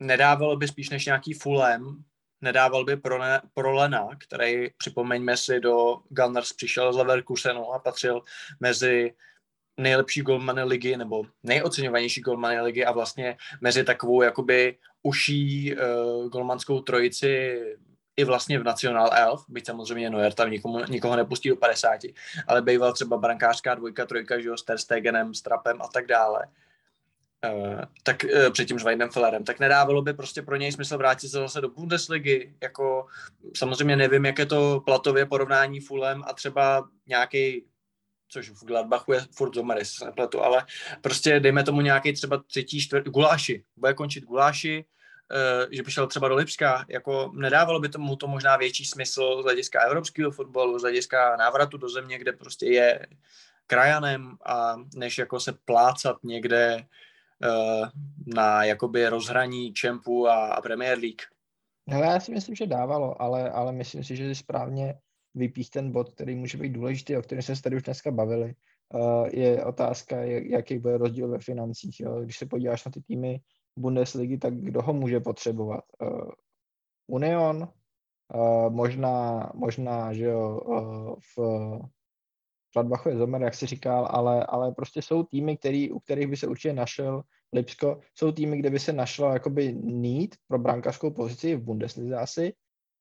Speaker 2: nedávalo by spíš než nějaký Fulham, nedával by pro, ne, pro Lena, který, připomeňme si, do Gunners přišel z Leverkusenu a patřil mezi nejlepší golmany ligy nebo nejoceňovanější golmany ligy a vlastně mezi takovou jakoby uší uh, golmanskou trojici i vlastně v National Elf, byť samozřejmě Neuer tam nikomu, nikoho nepustí do 50, ale býval třeba brankářská dvojka, trojka, že jo, s Terstegenem, Strapem a tak dále. Uh, tak uh, před tím Schweidenfellerem, tak nedávalo by prostě pro něj smysl vrátit se zase do Bundesligy, jako samozřejmě nevím, jak je to platově porovnání Fulem a třeba nějaký což v Gladbachu je furt Zomer, se nepletu, ale prostě dejme tomu nějaký třeba třetí, čtvrtý, Guláši, bude končit Guláši, uh, že by šel třeba do Lipska, jako nedávalo by tomu to možná větší smysl z hlediska evropského fotbalu, z hlediska návratu do země, kde prostě je krajanem a než jako se plácat někde Eh, na jakoby rozhraní Čempu a, a Premier League?
Speaker 3: Hele, já si myslím, že dávalo, ale, ale myslím si, že správně vypích ten bod, který může být důležitý, o kterém jsme se tady už dneska bavili. Uh, je otázka, jaký bude rozdíl ve financích. Jo? Když se podíváš na ty týmy Bundesligy, tak kdo ho může potřebovat? Uh, Union, možná, možná, že jo, v Gladbachu je Zomer, jak si říkal, ale, ale prostě jsou týmy, který, u kterých by se určitě našel Lipsko, jsou týmy, kde by se našlo jakoby need pro brankářskou pozici v Bundeslize asi,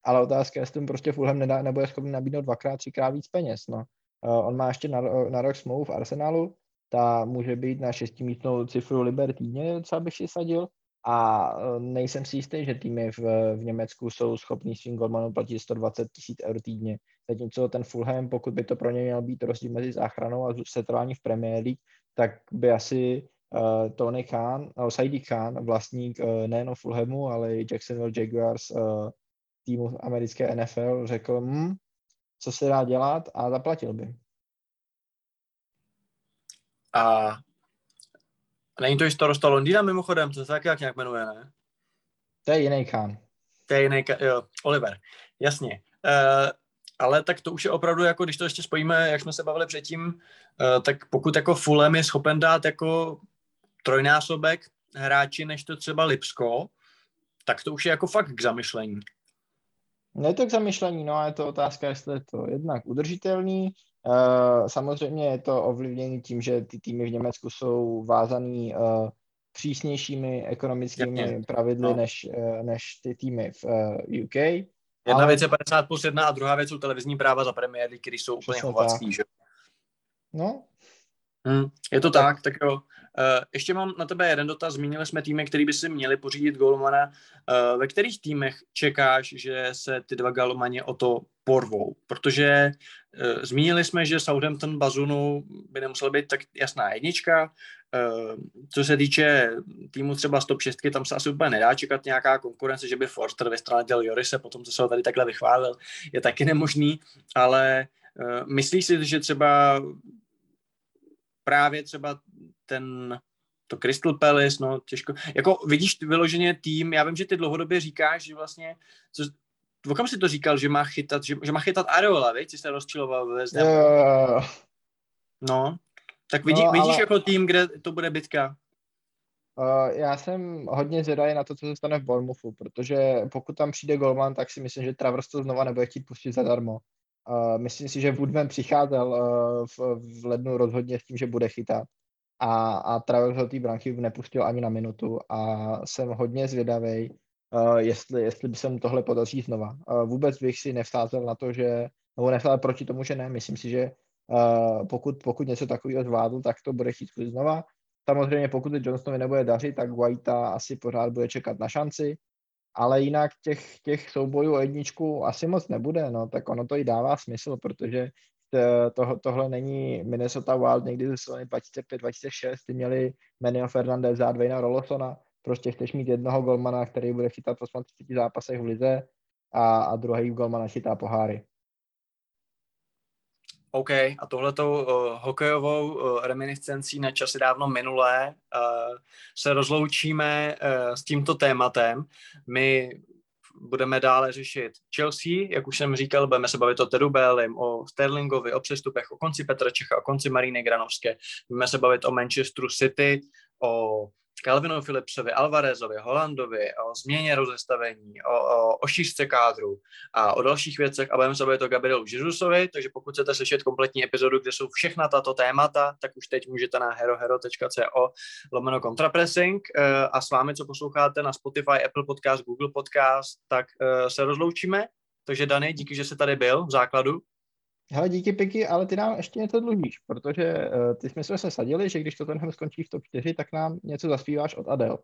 Speaker 3: ale otázka je, jestli prostě Fulham nedá, nebude schopný nabídnout dvakrát, třikrát víc peněz, no. Uh, on má ještě na, na rok smlouvu v Arsenalu, ta může být na šestimístnou cifru liber týdně, co bych si sadil. A eh, nejsem si jistý, že týmy v, v Německu jsou schopní svým golmanům platit 120 tisíc eur týdně. Zatímco ten Fulham, pokud by to pro ně měl být rozdíl mezi záchranou a setrvání v Premier League, tak by asi uh, Tony Khan, no, Saidi Khan, vlastník uh, nejen Fulhamu, ale i Jacksonville Jaguars, uh, týmu americké NFL, řekl, hm, co se dá dělat a zaplatil by.
Speaker 2: A není to i starosta Londýna mimochodem, to se taky jak nějak jmenuje, ne?
Speaker 3: To je jiný Khan.
Speaker 2: To je jiný, jo, Oliver, jasně. Uh, ale tak to už je opravdu, jako když to ještě spojíme, jak jsme se bavili předtím, uh, tak pokud jako Fulham je schopen dát jako trojnásobek hráči, než to třeba Lipsko, tak to už je jako fakt k zamyšlení.
Speaker 3: No je to k zamyšlení, no a je to otázka, jestli je to jednak udržitelný. Uh, samozřejmě je to ovlivněné tím, že ty týmy v Německu jsou vázaný uh, přísnějšími ekonomickými
Speaker 2: Jasně.
Speaker 3: pravidly
Speaker 2: No.
Speaker 3: než, než ty týmy v UK.
Speaker 2: Jedna
Speaker 3: Ale-
Speaker 2: věc je 50 plus 1 a druhá věc jsou televizní práva za Premier League, které jsou úplně chovacký,
Speaker 3: tak.
Speaker 2: že?
Speaker 3: No,
Speaker 2: Hmm, je to tak, tak jo. Uh, ještě mám na tebe jeden dotaz. Zmínili jsme týmy, který by si měli pořídit golmana. Uh, ve kterých týmech čekáš, že se ty dva golmani o to porvou? Protože uh, zmínili jsme, že Southampton Bazunu by nemusel být tak jasná jednička. Co se týče týmu třeba z top 6, tam se asi úplně nedá čekat nějaká konkurence, že by Forster vystranadil Jorise, potom co se ho tady takhle vychválil, je taky nemožný, ale myslíš si, že třeba právě třeba ten to Crystal Palace, no těžko. Jako vidíš vyloženě tým, já vím, že ty dlouhodobě říkáš, že vlastně, co, o kam si to říkal, že má chytat, že, že má chytat Areola, viď? Jsi se rozčiloval ve
Speaker 3: jo.
Speaker 2: No, tak vidí,
Speaker 3: no,
Speaker 2: vidíš
Speaker 3: ale-
Speaker 2: jako tým, kde to bude bitka.
Speaker 3: Uh, já jsem hodně zvědavý na to, co se stane v Bournemouthu, protože pokud tam přijde golman, tak si myslím, že Travers to znova nebude chtít pustit zadarmo. Uh, myslím si, že Woodman přicházel uh, v, v lednu rozhodně s tím, že bude chytat a, a Travers ho té branky nepustil ani na minutu a jsem hodně zvědavý, uh, jestli, jestli by se mu tohle podaří znova. Uh, vůbec bych si nevsázel na to, že, nebo nevsázel proti tomu, že ne. Myslím si, že uh, pokud, pokud něco takového zvládl, tak to bude chtít znova. Samozřejmě pokud se Johnsonovi nebude dařit, tak Whitea asi pořád bude čekat na šanci, ale jinak těch, těch soubojů o jedničku asi moc nebude, no, tak ono to i dává smysl, protože to, to, tohle není Minnesota Wild někdy ze sezóny 2005-2006, ty měli Menio Fernandez a Dwayna Rolosona, prostě chceš mít jednoho golmana, který bude chytat v 38 zápasech v lize a, a druhý golmana chytá poháry.
Speaker 2: OK, a tohletou uh, hokejovou uh, reminiscencí na časy dávno minulé uh, se rozloučíme uh, s tímto tématem. My budeme dále řešit Chelsea, jak už jsem říkal, budeme se bavit o Tedu Bellim, o Sterlingovi, o přestupech, o konci Petra Čecha, o konci Maríny Granovské. Budeme se bavit o Manchesteru City, o Calvinu Philipsovi, Alvarezovi, Holandovi, o změně rozestavení, o, o, o šířce kádru a o dalších věcech a budeme se bavit o Gabrielu Jezusovi, takže pokud chcete slyšet kompletní epizodu, kde jsou všechna tato témata, tak už teď můžete na herohero.co lomeno contrapressing eh, a s vámi, co posloucháte na Spotify, Apple Podcast, Google Podcast, tak eh, se rozloučíme. Takže Dany, díky, že jsi tady byl v základu.
Speaker 3: Hele, díky Piky, ale ty nám ještě něco dlužíš, protože uh, ty jsme se sadili, že když to tenhle skončí v top 4, tak nám něco zaspíváš od Adele.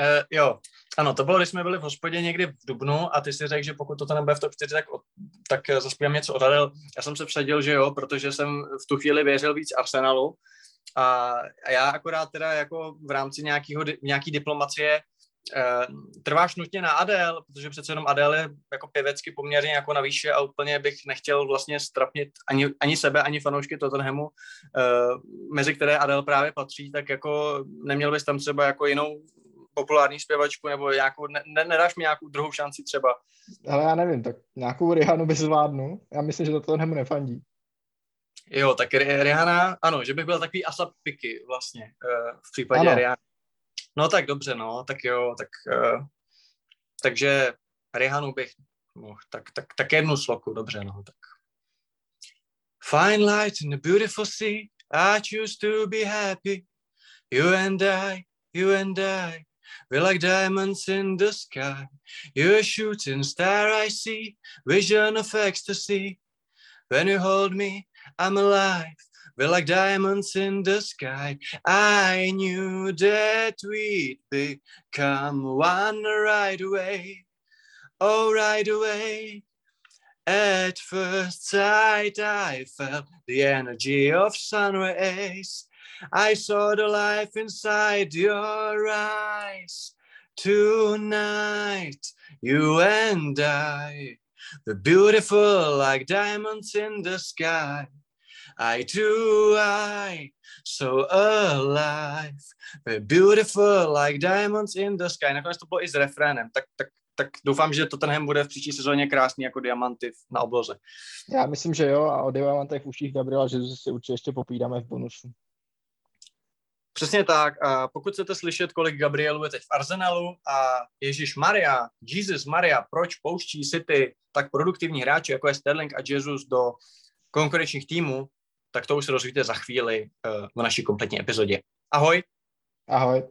Speaker 2: Uh, jo, ano, to bylo, když jsme byli v hospodě někdy v Dubnu a ty si řekl, že pokud to nebude v top 4, tak, tak eh, zaspívám něco od Adele. Já jsem se předěl, že jo, protože jsem v tu chvíli věřil víc Arsenalu a, a já akorát teda jako v rámci nějakýho, di- nějaký diplomacie trváš nutně na Adele, protože přece jenom Adele je jako pěvecky poměrně jako na výše a úplně bych nechtěl vlastně strapnit ani, ani sebe, ani fanoušky Tottenhamu, uh, mezi které Adele právě patří, tak jako neměl bys tam třeba jako jinou populární zpěvačku nebo nějakou, ne, ne, nedáš mi nějakou druhou šanci třeba.
Speaker 3: Ale já nevím, tak nějakou Rihanu by zvládnu. Já myslím, že to Tottenhamu nefandí.
Speaker 2: Jo, tak Ri- Rihanna, ano, že bych byl takový ASAP piky vlastně uh, v případě
Speaker 3: ano.
Speaker 2: Rihanna. No tak dobře, no, tak jo, tak uh, takže Rihanu bych mohl, tak, tak, tak jednu sloku, dobře, no, tak. Fine light in the beautiful sea, I choose to be happy. You and I, you and I, we're like diamonds in the sky. You're a shooting star I see, vision of ecstasy. When you hold me, I'm alive. We're like diamonds in the sky. I knew that we'd become one right away. Oh, right away. At first sight, I felt the energy of sun rays. I saw the life inside your eyes. Tonight, you and I, we're beautiful like diamonds in the sky. Eye to eye, so alive. We're beautiful like diamonds in the sky. Nakonec to bylo i s refrénem, tak, tak, tak doufám, že Tottenham bude v příští sezóně krásný jako diamanty na obloze.
Speaker 3: Já myslím, že jo, a o diamantech v uších Gabriela Jesus si určitě ještě popídáme v bonusu.
Speaker 2: Přesně tak. A pokud chcete slyšet, kolik Gabrielů je teď v Arsenalu a Ježíš Maria, Jesus Maria, proč pouští City tak produktivní hráči, jako je Sterling a Jesus do konkurenčních týmů, tak to už se dozvíte za chvíli eh, v naší kompletní epizodě. Ahoj!
Speaker 3: Ahoj.